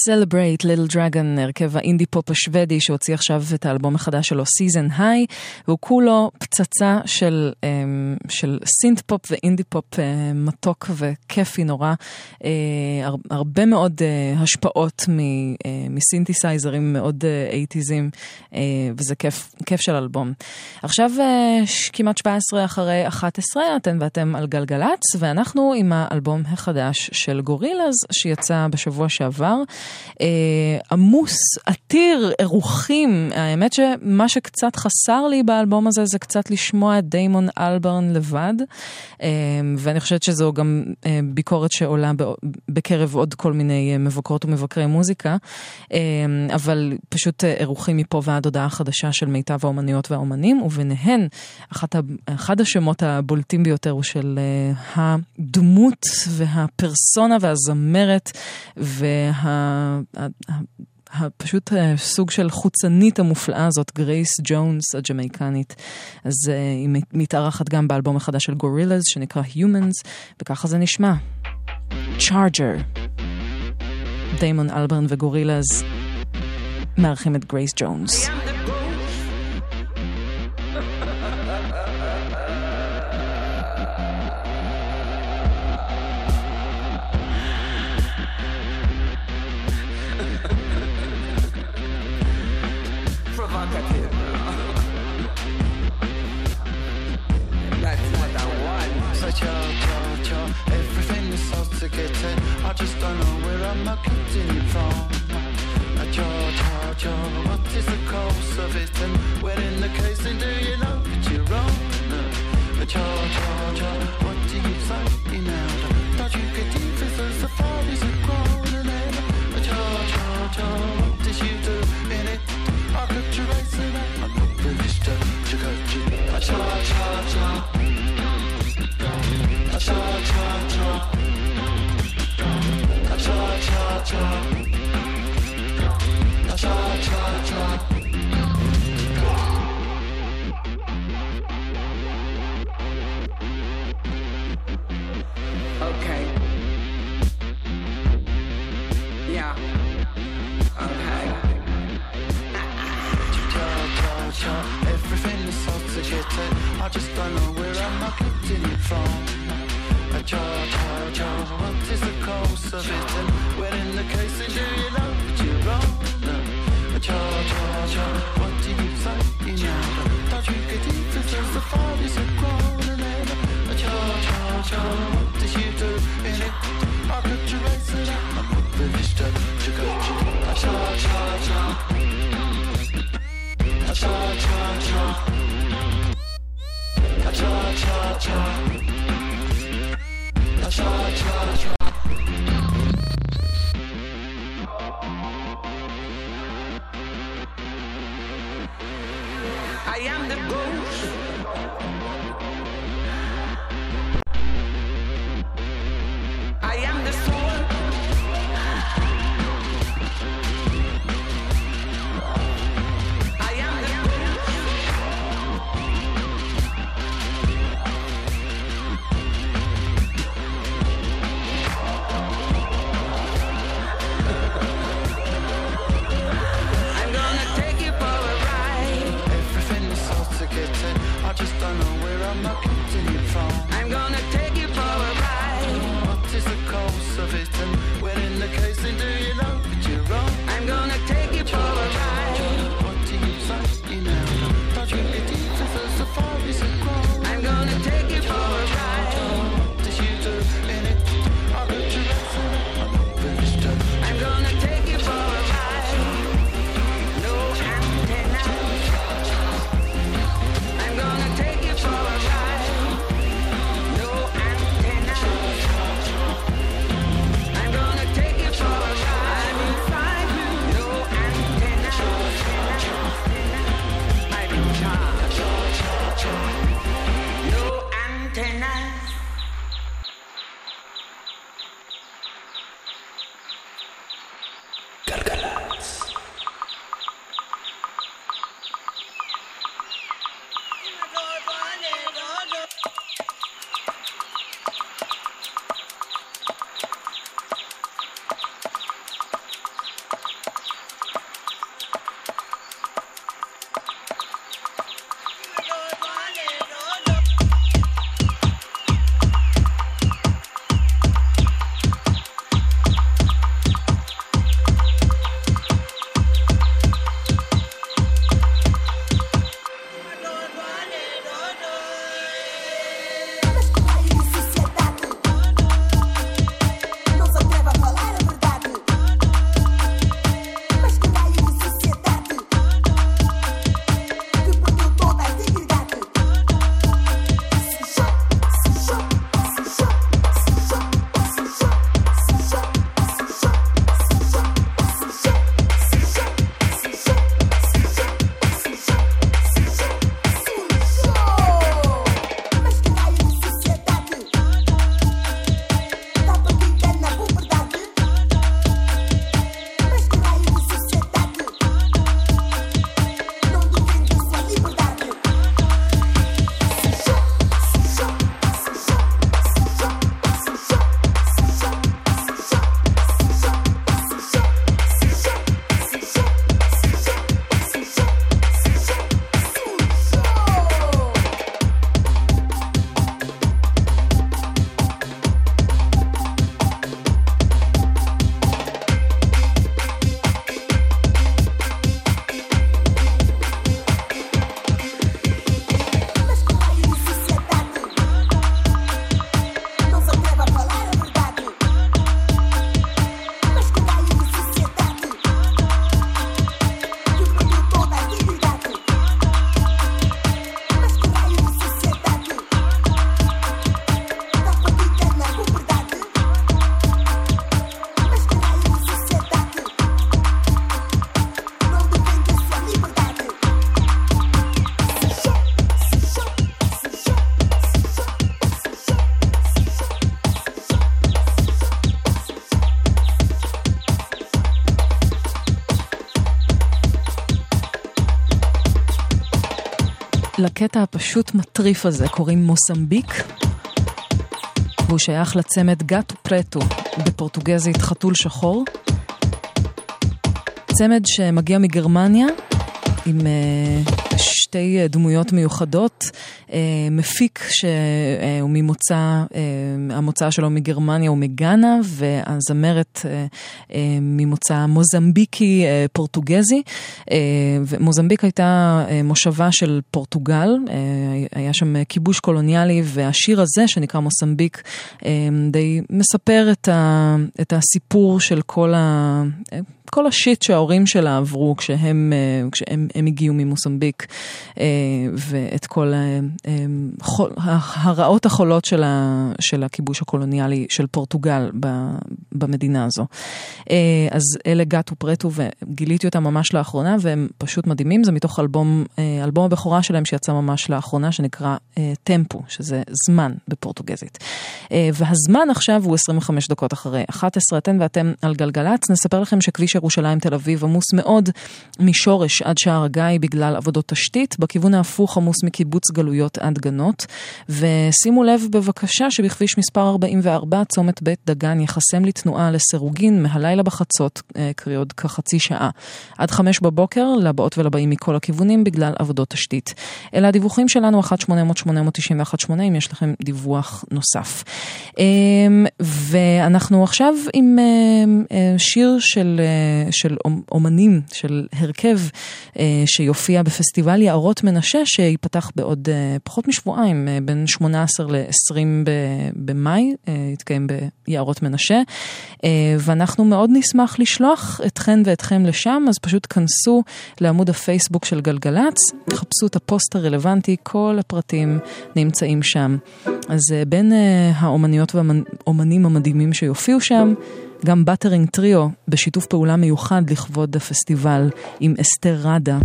Celebrate Little Dragon, הרכב האינדי פופ השוודי שהוציא עכשיו את האלבום החדש שלו, Season High, והוא כולו פצצה של, אמ, של synth pop ואינדי פופ אה, מתוק וכיפי נורא. אה, הר- הרבה מאוד אה, השפעות מ- אה, מסינתסייזרים מאוד אייטיזים, וזה כיף, כיף של אלבום. עכשיו אה, ש- כמעט 17 אחרי 11, אתן ואתם על גלגלצ, ואנחנו עם האלבום החדש של גורילאז שיצא בשבוע שעבר. אה, עמוס, עתיר, אירוחים. האמת שמה שקצת חסר לי באלבום הזה זה קצת לשמוע את דיימון אלברן לבד, אה, ואני חושבת שזו גם אה, ביקורת שעולה בקרב עוד כל מיני אה, מבקרות ומבקרי מוזיקה, אה, אבל פשוט אה, אירוחים מפה ועד הודעה חדשה של מיטב האומניות והאומנים, וביניהן אחת אחד השמות הבולטים ביותר הוא של אה, הדמות והפרסונה והזמרת וה... ה- ה- ה- פשוט אה, סוג של חוצנית המופלאה הזאת, גרייס ג'ונס הג'מייקנית. אז אה, היא מת- מתארחת גם באלבום החדש של גורילאז שנקרא Humanz, וככה זה נשמע. Charger. דיימון אלברן וגורילאז מארחים את גרייס ג'ונס. Don't know where I'm from. I George, George, what is the cause of it? And where in the casing, do you know that you're wrong? What do you say now? That you get even so the father's a grown and then I George, George, what did you do in it? I could erase it, I'm not really stirred, you could you? I George, everything is so. I just don't know where I'm not getting it from. Charge, charge, charge. What is the cost of it? When in the case, do you love it? You wrong them. Charge, charge. What do you say? You know. Don't you get it? Since the father is grown and ever. Charge, charge, charge. What did you do in it? I could erase it out. I'm not finished. To go to Charge, charge, charge. Cha cha cha. I am the לקטע הפשוט מטריף הזה קוראים מוסמביק, והוא שייך לצמד גאטו פרטו, בפורטוגזית חתול שחור. צמד שמגיע מגרמניה, עם uh, שתי דמויות מיוחדות, uh, מפיק שהוא ממוצא, uh, המוצא שלו מגרמניה ומגאנה, והזמרת uh, uh, ממוצא מוזמביקי uh, פורטוגזי. ומוזמביק הייתה מושבה של פורטוגל, היה שם כיבוש קולוניאלי, והשיר הזה שנקרא מוסמביק uh, די מספר את הסיפור של כל ה... כל השיט שההורים שלה עברו כשהם, אה, כשהם הם הגיעו ממוסמביק, אה, ואת כל אה, הרעות החולות של, ה, של הכיבוש הקולוניאלי של פורטוגל במדינה הזו. אז אלה גאטו פרטו, וגיליתי אותם ממש לאחרונה, והם פשוט מדהימים, זה מתוך אלבום, אלבום הבכורה שלהם שיצא ממש לאחרונה, שנקרא טמפו, שזה זמן בפורטוגזית. והזמן עכשיו הוא 25 דקות אחרי 11, אתן ואתם על גלגלצ, נספר לכם שכביש ירושלים תל אביב עמוס מאוד משורש עד שער הגיא בגלל עבודות תשתית, בכיוון ההפוך עמוס מקיבוץ גלויות עד גנות. ושימו לב בבקשה שבכביש מספר 44 צומת בית דגן יחסם לתנועה לסירוגין מהלילה בחצות, אה, קרי עוד כחצי שעה. עד חמש בבוקר לבאות ולבאים מכל הכיוונים בגלל עבודות תשתית. אלה הדיווחים שלנו 1-800-891-8 אם יש לכם דיווח נוסף. אמ, ואנחנו עכשיו עם אה, אה, שיר של של אומנים, של הרכב אה, שיופיע בפסטיבל יערות מנשה, שייפתח בעוד אה, פחות משבועיים, אה, בין 18 ל-20 במאי, יתקיים ביערות מנשה. ואנחנו מאוד נשמח לשלוח אתכן ואתכם לשם, אז פשוט כנסו לעמוד הפייסבוק של גלגלצ, חפשו את הפוסט הרלוונטי, כל הפרטים נמצאים שם. אז בין האומניות והאומנים המדהימים שיופיעו שם, גם Buttering Trio בשיתוף פעולה מיוחד לכבוד הפסטיבל עם אסתר ראדה.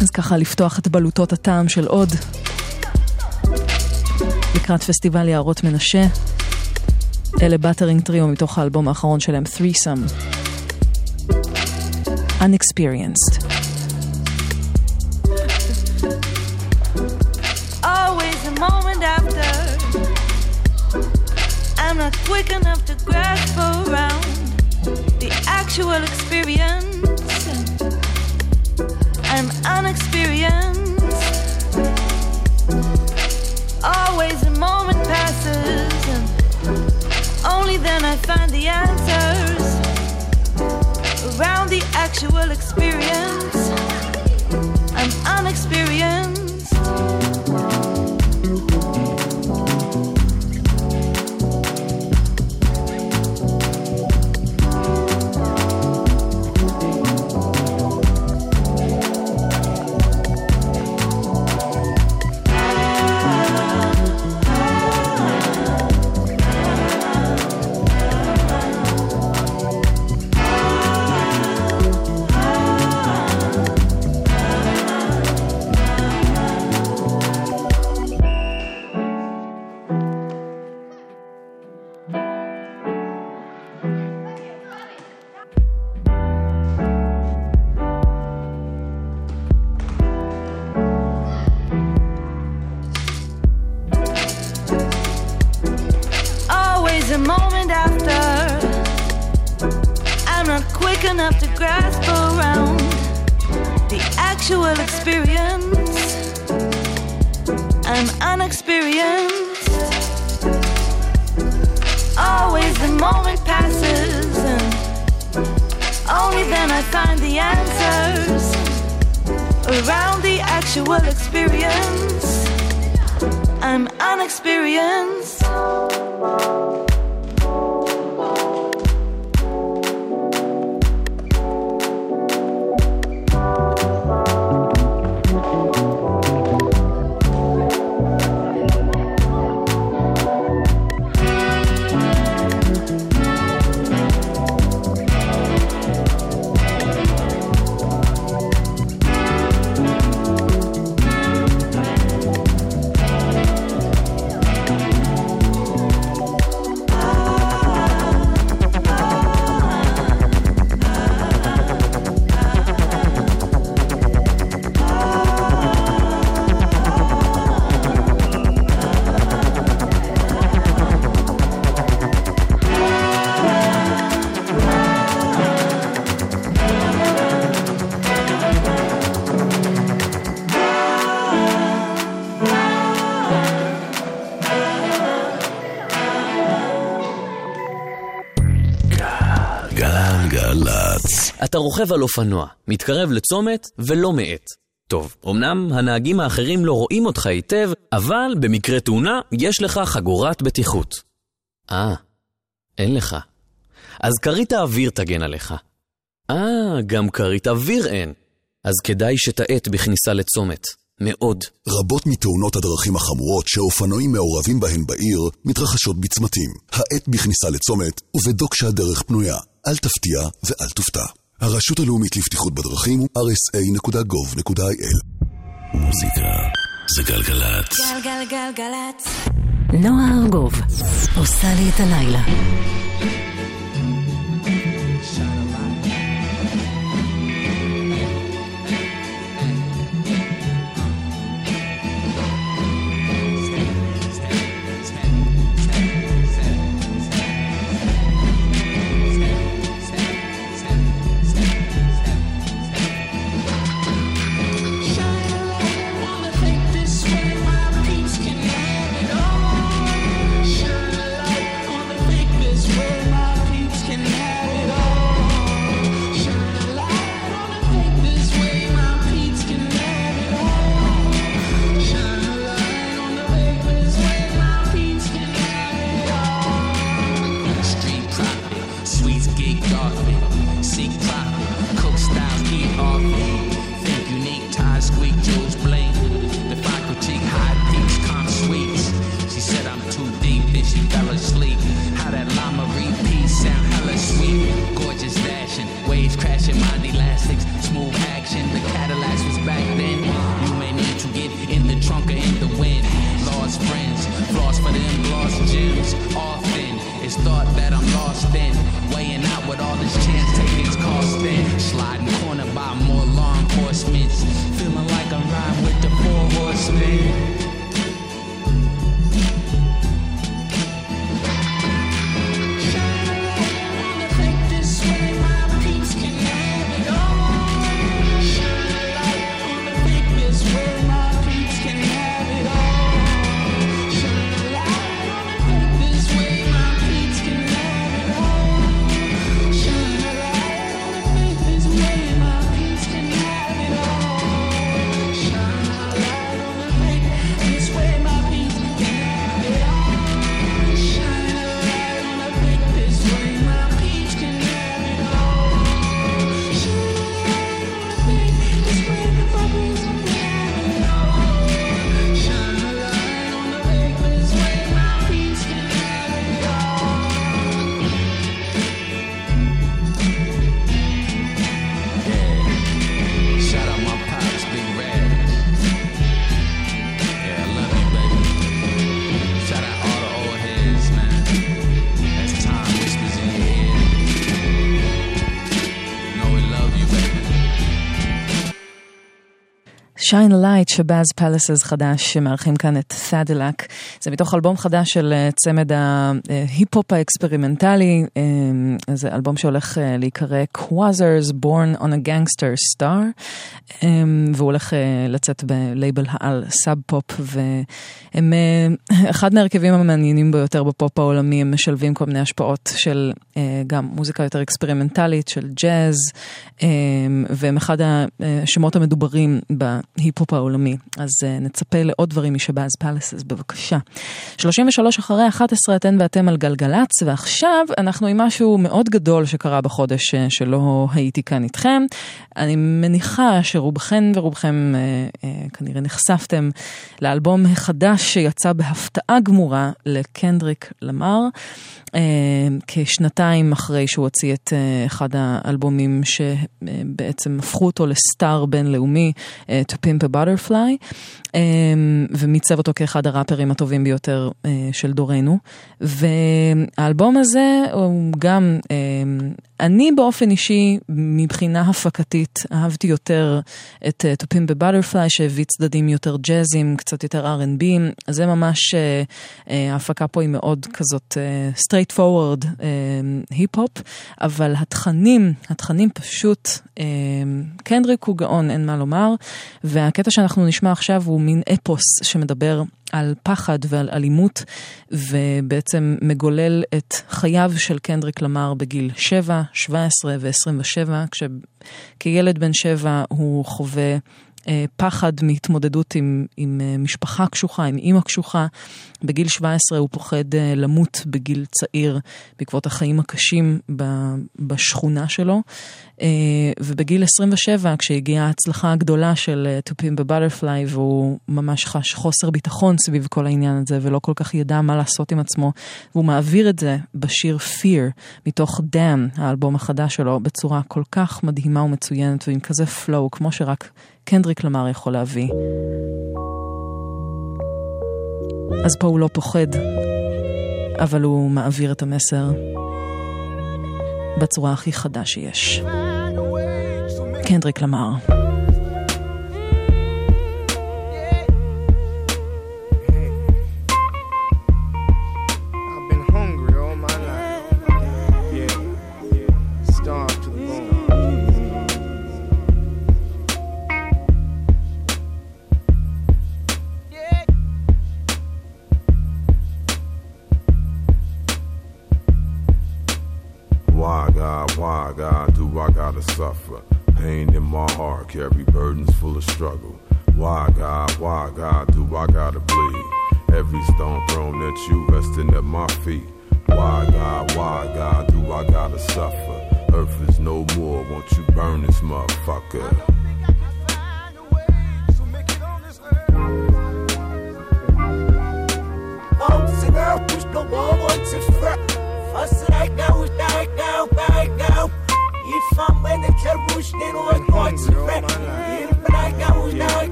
אז ככה לפתוח את בלוטות הטעם של עוד. לקראת פסטיבל יערות מנשה. אלה באטרינג טריו מתוך האלבום האחרון שלהם, Threesome. Unexperienced. Not quick enough to grasp around the actual experience. I'm unexperienced. Always a moment passes, and only then I find the answers around the actual experience. I'm unexperienced. Enough to grasp around the actual experience. I'm unexperienced. Always the moment passes, and only then I find the answers around the actual experience. I'm unexperienced. אתה רוכב על אופנוע, מתקרב לצומת ולא מאט. טוב, אמנם הנהגים האחרים לא רואים אותך היטב, אבל במקרה תאונה יש לך חגורת בטיחות. אה, אין לך. אז כרית האוויר תגן עליך. אה, גם כרית אוויר אין. אז כדאי שתאט בכניסה לצומת. מאוד. רבות מתאונות הדרכים החמורות שאופנועים מעורבים בהן בעיר מתרחשות בצמתים. האט בכניסה לצומת ובדוק שהדרך פנויה. אל תפתיע ואל תופתע. הרשות הלאומית לבטיחות בדרכים הוא rsa.gov.il מוזיקה זה גלגלצ. גלגלגלגלצ. נועה ארגוב עושה לי את הלילה. Floss for them lost gems. Often it's thought that I'm lost in. Weighing out what all this chance taking's costing. Sliding corner by more law enforcement. Feeling like I'm riding with the four horsemen. Shine a Light Shabazz Palaces חדש שמארחים כאן את Thaddillac. זה מתוך אלבום חדש של אה, צמד ההיפ-הופ האקספרימנטלי. אה, זה אלבום שהולך אה, להיקרא Quasars Born on a Gangster Star. והוא הולך לצאת בלייבל העל Sub Pop והם אחד מהרכבים המעניינים ביותר בפופ העולמי. הם משלבים כל מיני השפעות של גם מוזיקה יותר אקספרימנטלית, של ג'אז, והם אחד השמות המדוברים בהיפ-הופ העולמי. אז אה, נצפה לעוד דברים משבאז פלסס, בבקשה. 33 אחרי 11 אתן ואתם על גלגלצ, ועכשיו אנחנו עם משהו מאוד גדול שקרה בחודש אה, שלא הייתי כאן איתכם. אני מניחה שרובכן ורובכם אה, אה, כנראה נחשפתם לאלבום החדש שיצא בהפתעה גמורה לקנדריק למר. אה, כשנתיים אחרי שהוא הוציא את אה, אחד האלבומים שבעצם הפכו אותו לסטאר בינלאומי, אה, To Pimp a Butterfly, ומיצב אותו כאחד הראפרים הטובים ביותר אה, של דורנו. והאלבום הזה הוא גם, אה, אני באופן אישי, מבחינה הפקתית, אהבתי יותר את אה, Pimp a Butterfly, שהביא צדדים יותר ג'אזים, קצת יותר R&B, זה ממש, אה, אה, ההפקה פה היא מאוד כזאת אה, straight forward היפ-הופ, אבל התכנים, התכנים פשוט, אה, קנדריק הוא גאון, אין מה לומר, והקטע שאנחנו נשמע עכשיו הוא מין אפוס שמדבר על פחד ועל אלימות, ובעצם מגולל את חייו של קנדריק למר בגיל 7, 17 ו-27, כשכילד בן 7 הוא חווה... אה, פחד מהתמודדות עם, עם אה, משפחה קשוחה, עם אימא קשוחה. בגיל 17 הוא פוחד אה, למות בגיל צעיר בעקבות החיים הקשים בשכונה שלו. ובגיל 27, כשהגיעה ההצלחה הגדולה של תופים בבטרפליי, והוא ממש חש חוסר ביטחון סביב כל העניין הזה, ולא כל כך ידע מה לעשות עם עצמו, והוא מעביר את זה בשיר Fear, מתוך Dan, האלבום החדש שלו, בצורה כל כך מדהימה ומצוינת, ועם כזה flow, כמו שרק קנדריק למר יכול להביא. אז פה הוא לא פוחד, אבל הוא מעביר את המסר בצורה הכי חדה שיש. קנדריק למר. Suffer? Pain in my heart, carry burdens full of struggle. Why, God, why, God, do I gotta bleed? Every stone thrown at you, resting at my feet. Why, God, why, God, do I gotta suffer? Earth is no more, won't you burn this motherfucker?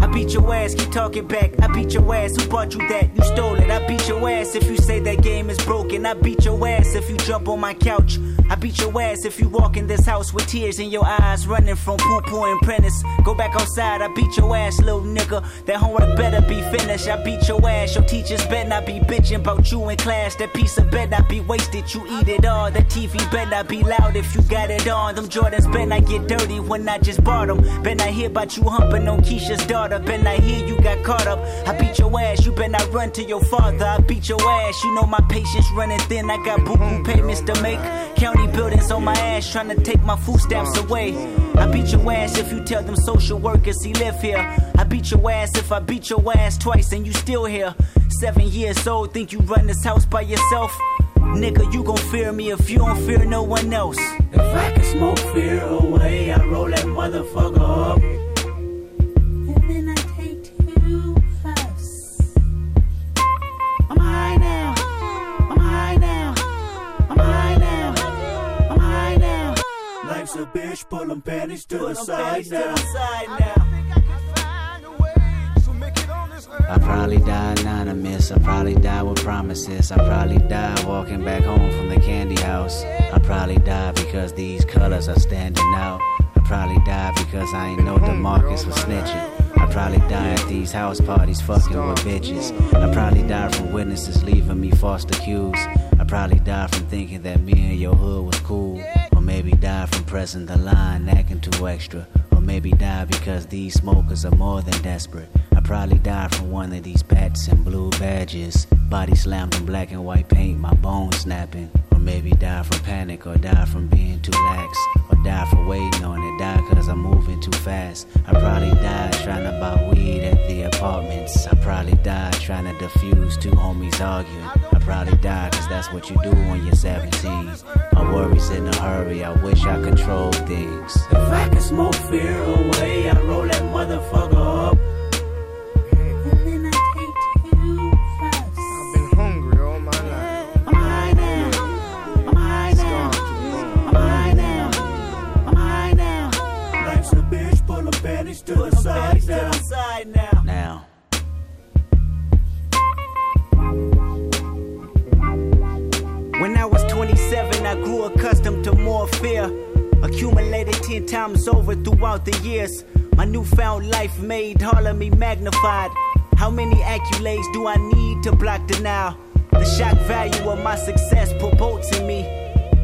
I beat your ass, keep talking back. I beat your ass, who bought you that? You stole it. I beat your ass if you say that game is broken. I beat your ass if you jump on my couch. I beat your ass if you walk in this house with tears in your eyes, running from poo poo and prentice. Go back outside, I beat your ass, little nigga. That homework better be finished. I beat your ass, your teachers better not be bitching about you in class. That piece of better not be wasted, you eat it all. That TV better not be loud if you got it on. Them Jordans better not get dirty when I just bought them. Better not hear about you humping on Keisha's daughter. Better not hear you got caught up. I beat your ass, you better not run to your father. I beat your ass, you know my patience running thin. I got boo boo payments to make. County buildings on my ass trying to take my food stamps uh. away. I beat your ass if you tell them social workers he live here. I beat your ass if I beat your ass twice and you still here. Seven years old, think you run this house by yourself? Nigga, you gon' fear me if you don't fear no one else. If I can smoke fear away, I roll that motherfucker up. Pull them panties to the side now. I probably die anonymous. I probably die with promises. I probably die walking back home from the candy house. I probably die because these colors are standing out. I probably die because I ain't know the DeMarcus was snitching. I probably die at these house parties fucking with bitches. I probably die from witnesses leaving me false accused. I probably die from thinking that me and your hood was cool. Maybe die from pressing the line, acting too extra. Or maybe die because these smokers are more than desperate. I probably die from one of these pats and blue badges. Body slammed in black and white paint, my bones snapping. Or maybe die from panic, or die from being too lax. Or die for waiting on it, die cause I'm moving too fast. I probably died trying to buy weed at the apartments. I probably died trying to defuse two homies arguing. Probably died cause that's what you do when you're 17. My worries in a hurry, I wish I controlled things. If I could smoke fear away, I roll that motherfucker me magnified. How many accolades do I need to block denial? The shock value of my success promotes in me.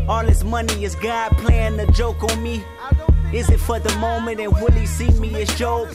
All this money is God playing a joke on me. Is it for the moment and will he see me as Job?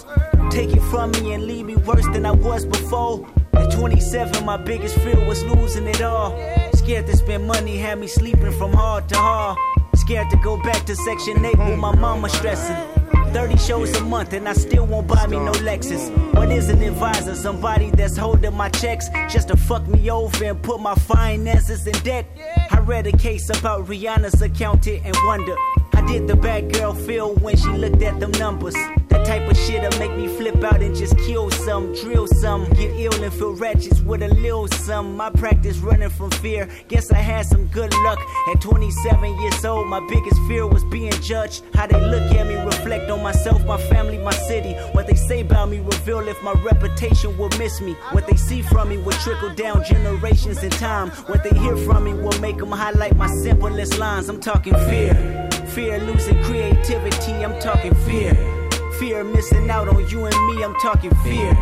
Take it from me and leave me worse than I was before. At 27, my biggest fear was losing it all. Scared to spend money, had me sleeping from hard to hard. Scared to go back to Section 8 with my mama stressing. 30 shows a month and I still won't buy me no Lexus. What is an advisor? Somebody that's holding my checks just to fuck me over and put my finances in debt. I read a case about Rihanna's accountant and wonder. How did the bad girl feel when she looked at them numbers? That type of shit'll make me flip out and just kill some, drill some, get ill and feel ratchets with a little some. My practice running from fear. Guess I had some good luck. At 27 years old, my biggest fear was being judged. How they look at me, reflect on myself, my family, my city. What they say about me reveal if my reputation will miss me. What they see from me will trickle down generations in time. What they hear from me will make them highlight my simplest lines. I'm talking fear. Fear losing creativity, I'm talking fear. Fear missing out on you and me, I'm talking fear.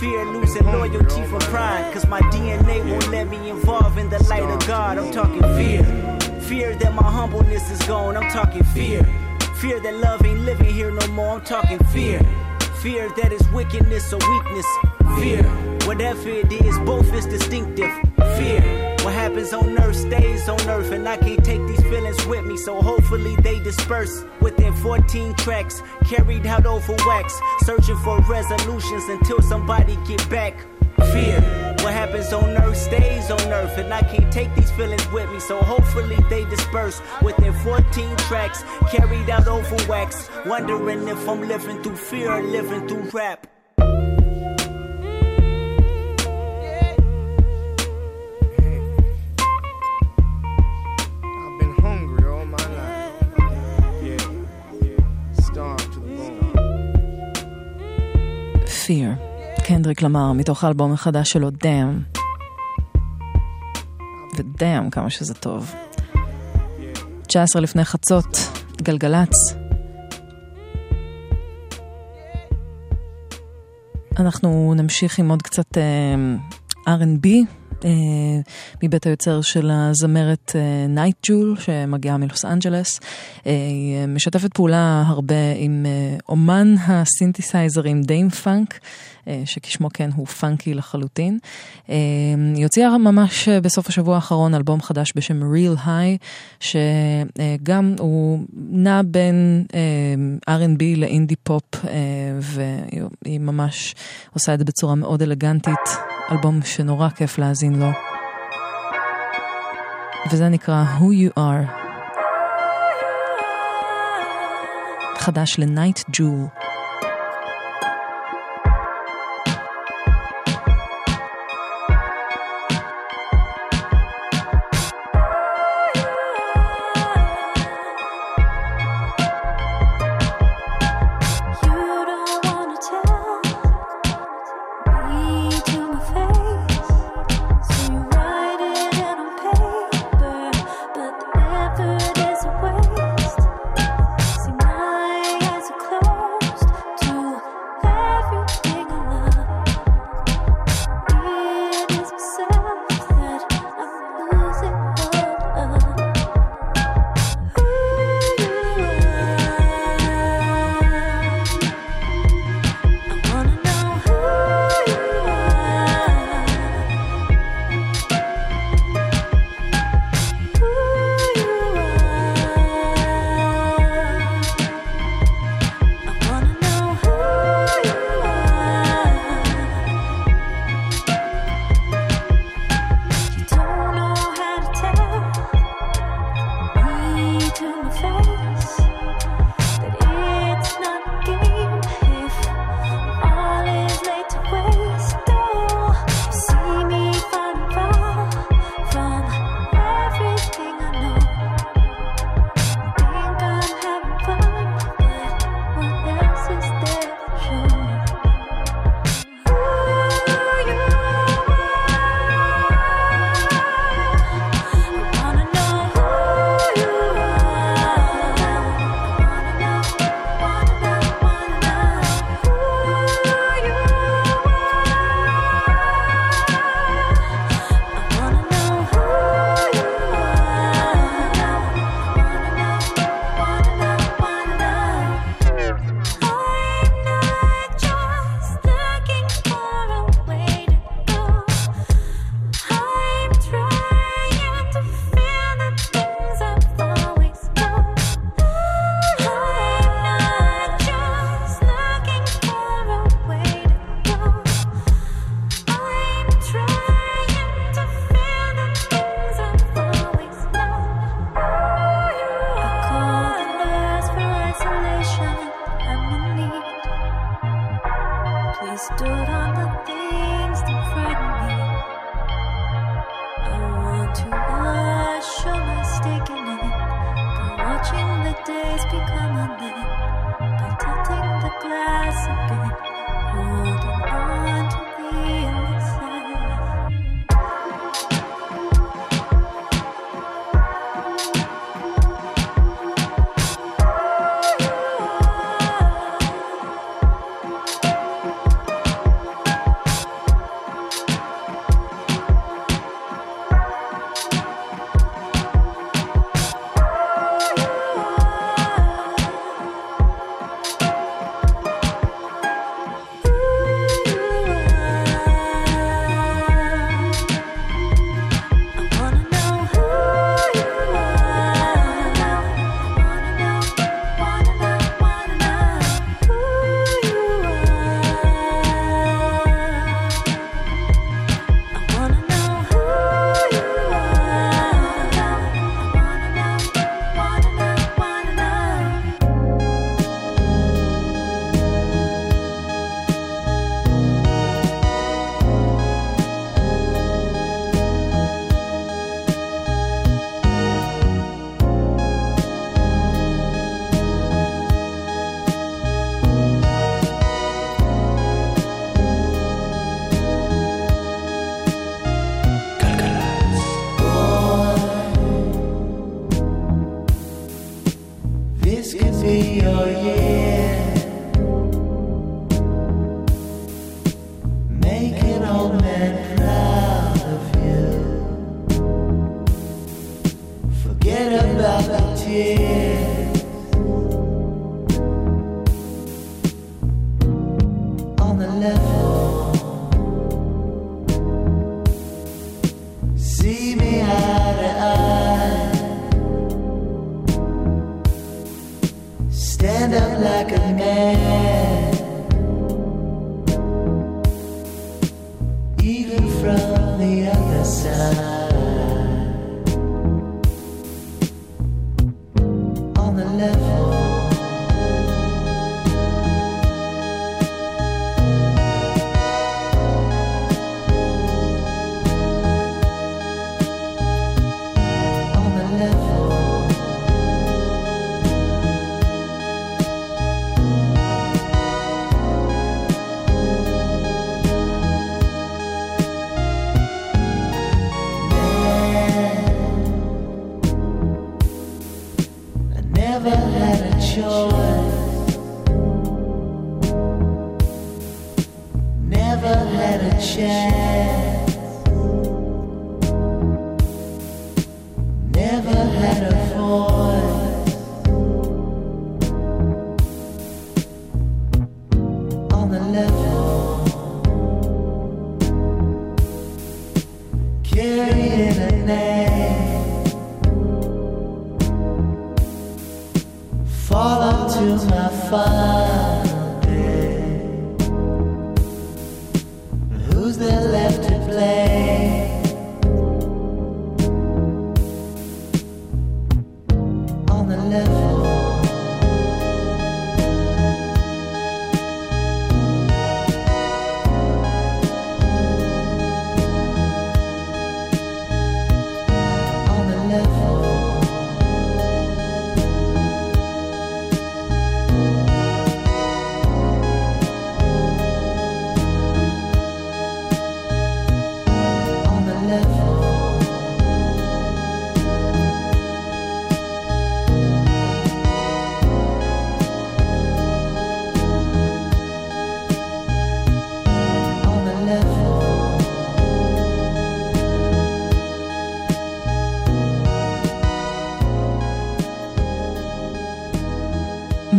Fear losing loyalty for pride, cause my DNA won't let me involve in the light of God, I'm talking fear. Fear that my humbleness is gone, I'm talking fear. Fear that love ain't living here no more, I'm talking fear. Fear that is wickedness or weakness. Fear, whatever it is, both is distinctive. Fear, what happens on earth stays on earth, and I can't take these feelings with me, so hopefully they disperse. Within 14 tracks, carried out over wax, searching for resolutions until somebody get back. Fear, what happens on earth stays on earth, and I can't take these feelings with me, so hopefully they disperse. Within 14 tracks, carried out over wax, wondering if I'm living through fear or living through rap. Fear, קנדריק למר, מתוך האלבום החדש שלו, DAMN. ו damn, כמה שזה טוב. 19 לפני חצות, גלגלצ. אנחנו נמשיך עם עוד קצת אה, R&B. אה, מבית היוצר של הזמרת Nite Jewel שמגיעה מלוס אנג'לס. אה, היא משתפת פעולה הרבה עם אה, אומן הסינתסייזרים Dâm-Funk. אה, שכשמו כן הוא פאנקי לחלוטין. אה, היא הוציאה ממש בסוף השבוע האחרון אלבום חדש בשם Real High, שגם הוא נע בין אה, R&B לאינדי פופ, והיא ממש עושה את זה בצורה מאוד אלגנטית, אלבום שנורא כיף להאזין לו. וזה נקרא Who You Are. חדש ל-Night Jewel.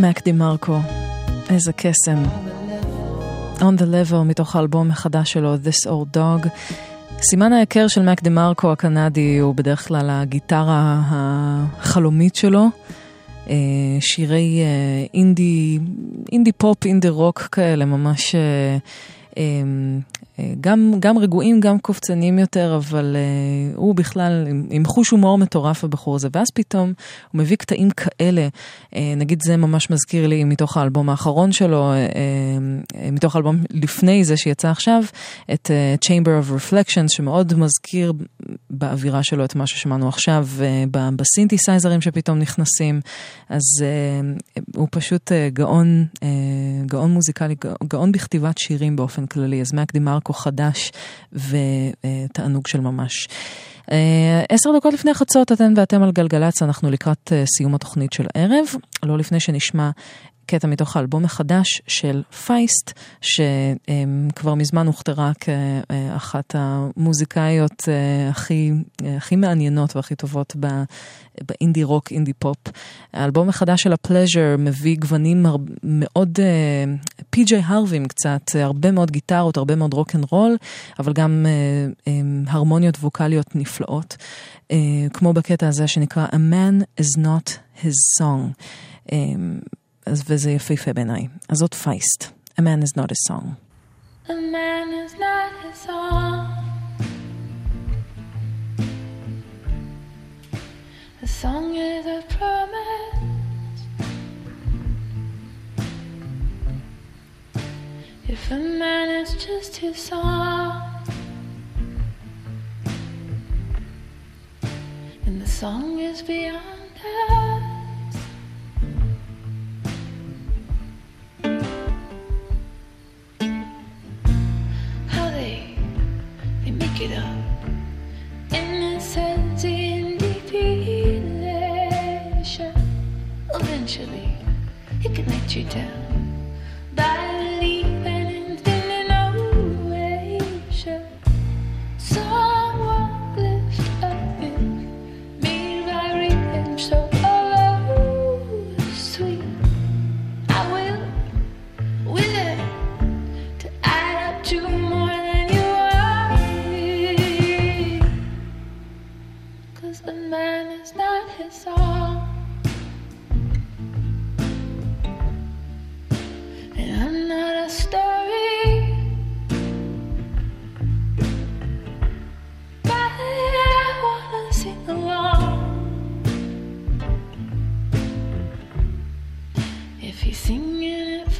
מק דה מרקו, איזה קסם. On the level מתוך האלבום החדש שלו, This Old Dog. סימן ההיכר של מק דה מרקו הקנדי הוא בדרך כלל הגיטרה החלומית שלו. אה, שירי אה, אינדי, אינדי פופ, אינדי רוק כאלה, ממש אה, גם, גם רגועים, גם קופצניים יותר, אבל אה, הוא בכלל עם, עם חוש הומור מטורף הבחור הזה, ואז פתאום הוא מביא קטעים כאלה, אה, נגיד זה ממש מזכיר לי מתוך האלבום האחרון שלו, אה, אה, מתוך האלבום לפני זה שיצא עכשיו, את אה, Chamber of Reflections, שמאוד מזכיר באווירה שלו את מה ששמענו עכשיו, ב- בסינתסייזרים שפתאום נכנסים, אז אה, הוא פשוט אה, גאון, אה, גאון מוזיקלי, גא- גאון בכתיבת שירים באופן כללי, אז מק דימרקו חדש ותענוג של ממש. אה, עשר דקות לפני חצות, אתן ואתם על גלגלצ, אנחנו לקראת אה, סיום התוכנית של הערב, לא לפני שנשמע קטע מתוך האלבום החדש של פייסט, שכבר מזמן הוכתרה כאחת המוזיקאיות אה, הכי, אה, הכי מעניינות והכי טובות באינדי רוק, אינדי פופ. האלבום החדש של ה Pleasure מביא גוונים מאוד פי.ג'יי הרווים קצת, אה, הרבה מאוד גיטרות, הרבה מאוד רוק אנד רול, אבל גם אה, אה, הרמוניות ווקאליות נפלאות, אה, כמו בקטע הזה שנקרא A Man is not his song. אה, אז וזה יפהפה בעיניי. אז זאת פייסט. A man is not a song. A man is not his own. A song is a promise. If a man is just his song, and the song is beyond us. Eventually, it can let you down. By man is not his own. And I'm not a story. But I wanna sing along. If he's singing it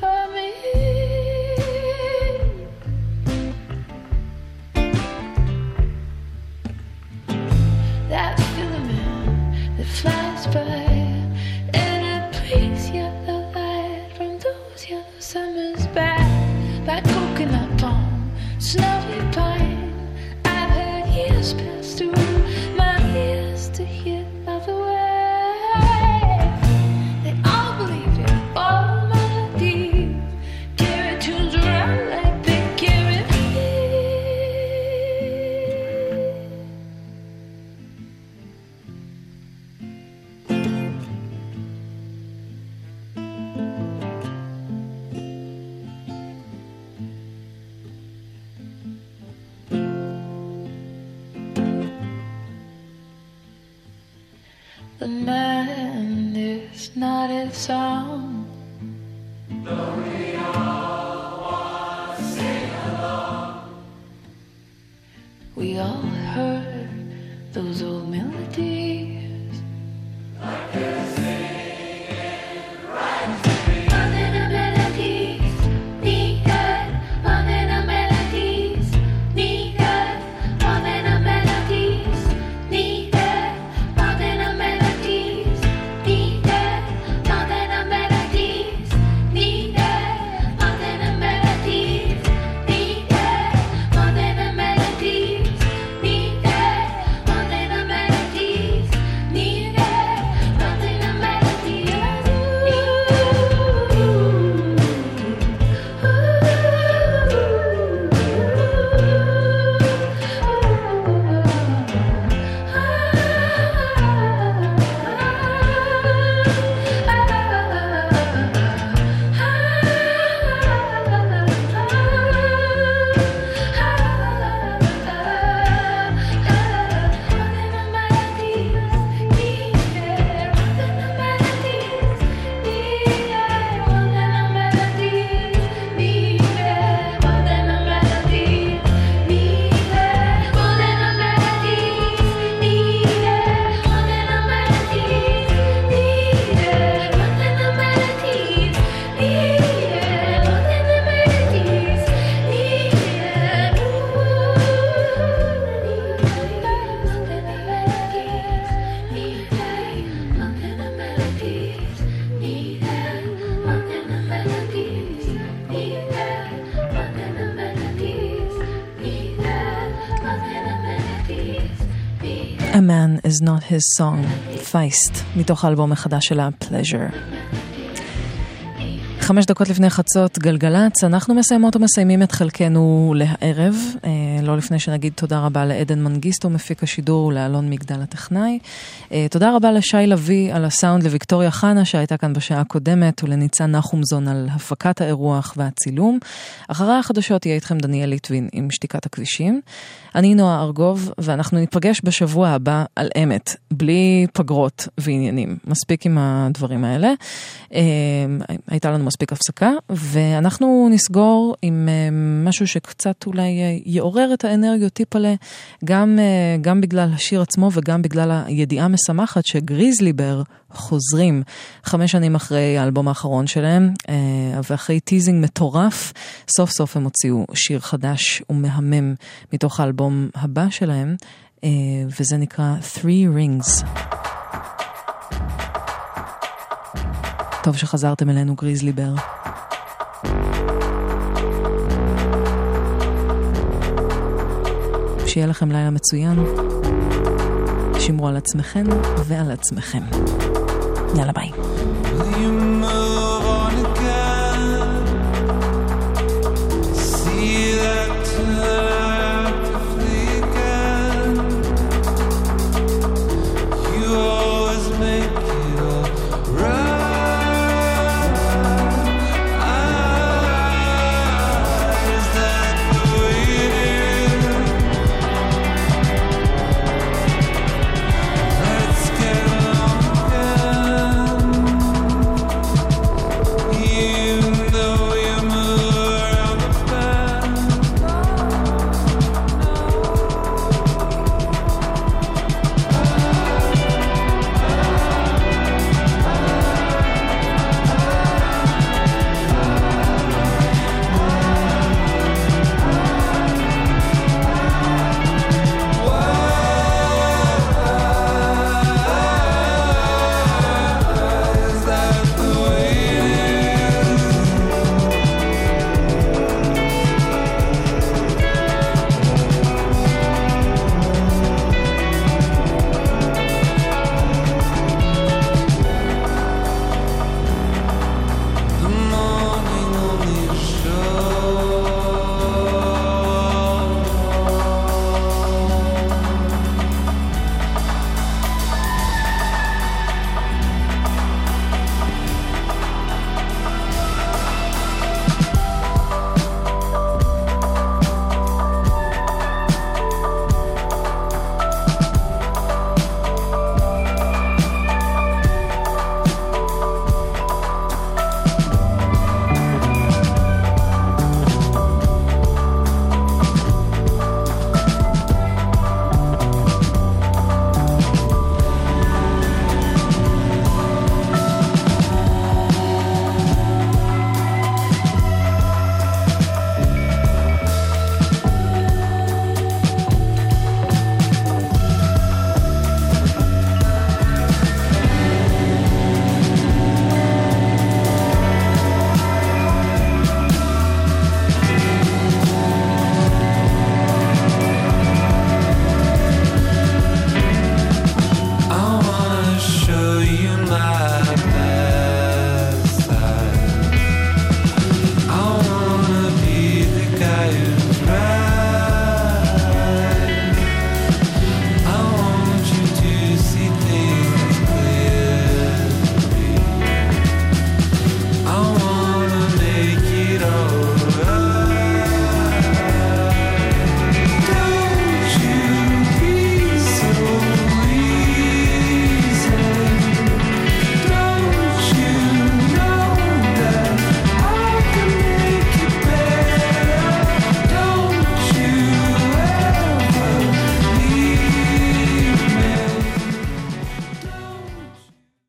fight. Is not his song, Feist, מתוך האלבום החדש שלה, Pleasure. חמש דקות לפני חצות גלגלצ, אנחנו מסיימות ומסיימים את חלקנו לערב. אה, לא לפני שנגיד תודה רבה לעדן מנגיסטו, מפיק השידור, ולאלון מגדל הטכנאי. אה, תודה רבה לשי לביא על הסאונד, לוויקטוריה חנה שהייתה כאן בשעה הקודמת, ולניצן נחומזון על הפקת האירוח והצילום. אחרי החדשות יהיה איתכם דניאל ליטבין עם שתיקת הכבישים. אני נועה ארגוב, ואנחנו ניפגש בשבוע הבא על אמת, בלי פגרות ועניינים. מספיק עם הדברים האלה. אה, הייתה לנו מספיק הפסקה, ואנחנו נסגור עם אה, משהו שקצת אולי יעורר את האנרגיות טיפ'לה, גם, אה, גם בגלל השיר עצמו וגם בגלל הידיעה המשמחת ש Grizzly Bear חוזרים חמש שנים אחרי האלבום האחרון שלהם, אה, ואחרי teasing מטורף, סוף סוף הם הוציאו שיר חדש ומהמם מתוך האלבום הבא שלהם, אה, וזה נקרא Three Rings. טוב שחזרתם אלינו, גריזלי בר. שיהיה לכם לילה מצוין. שמרו על עצמכם ועל עצמכם. יאללה ביי.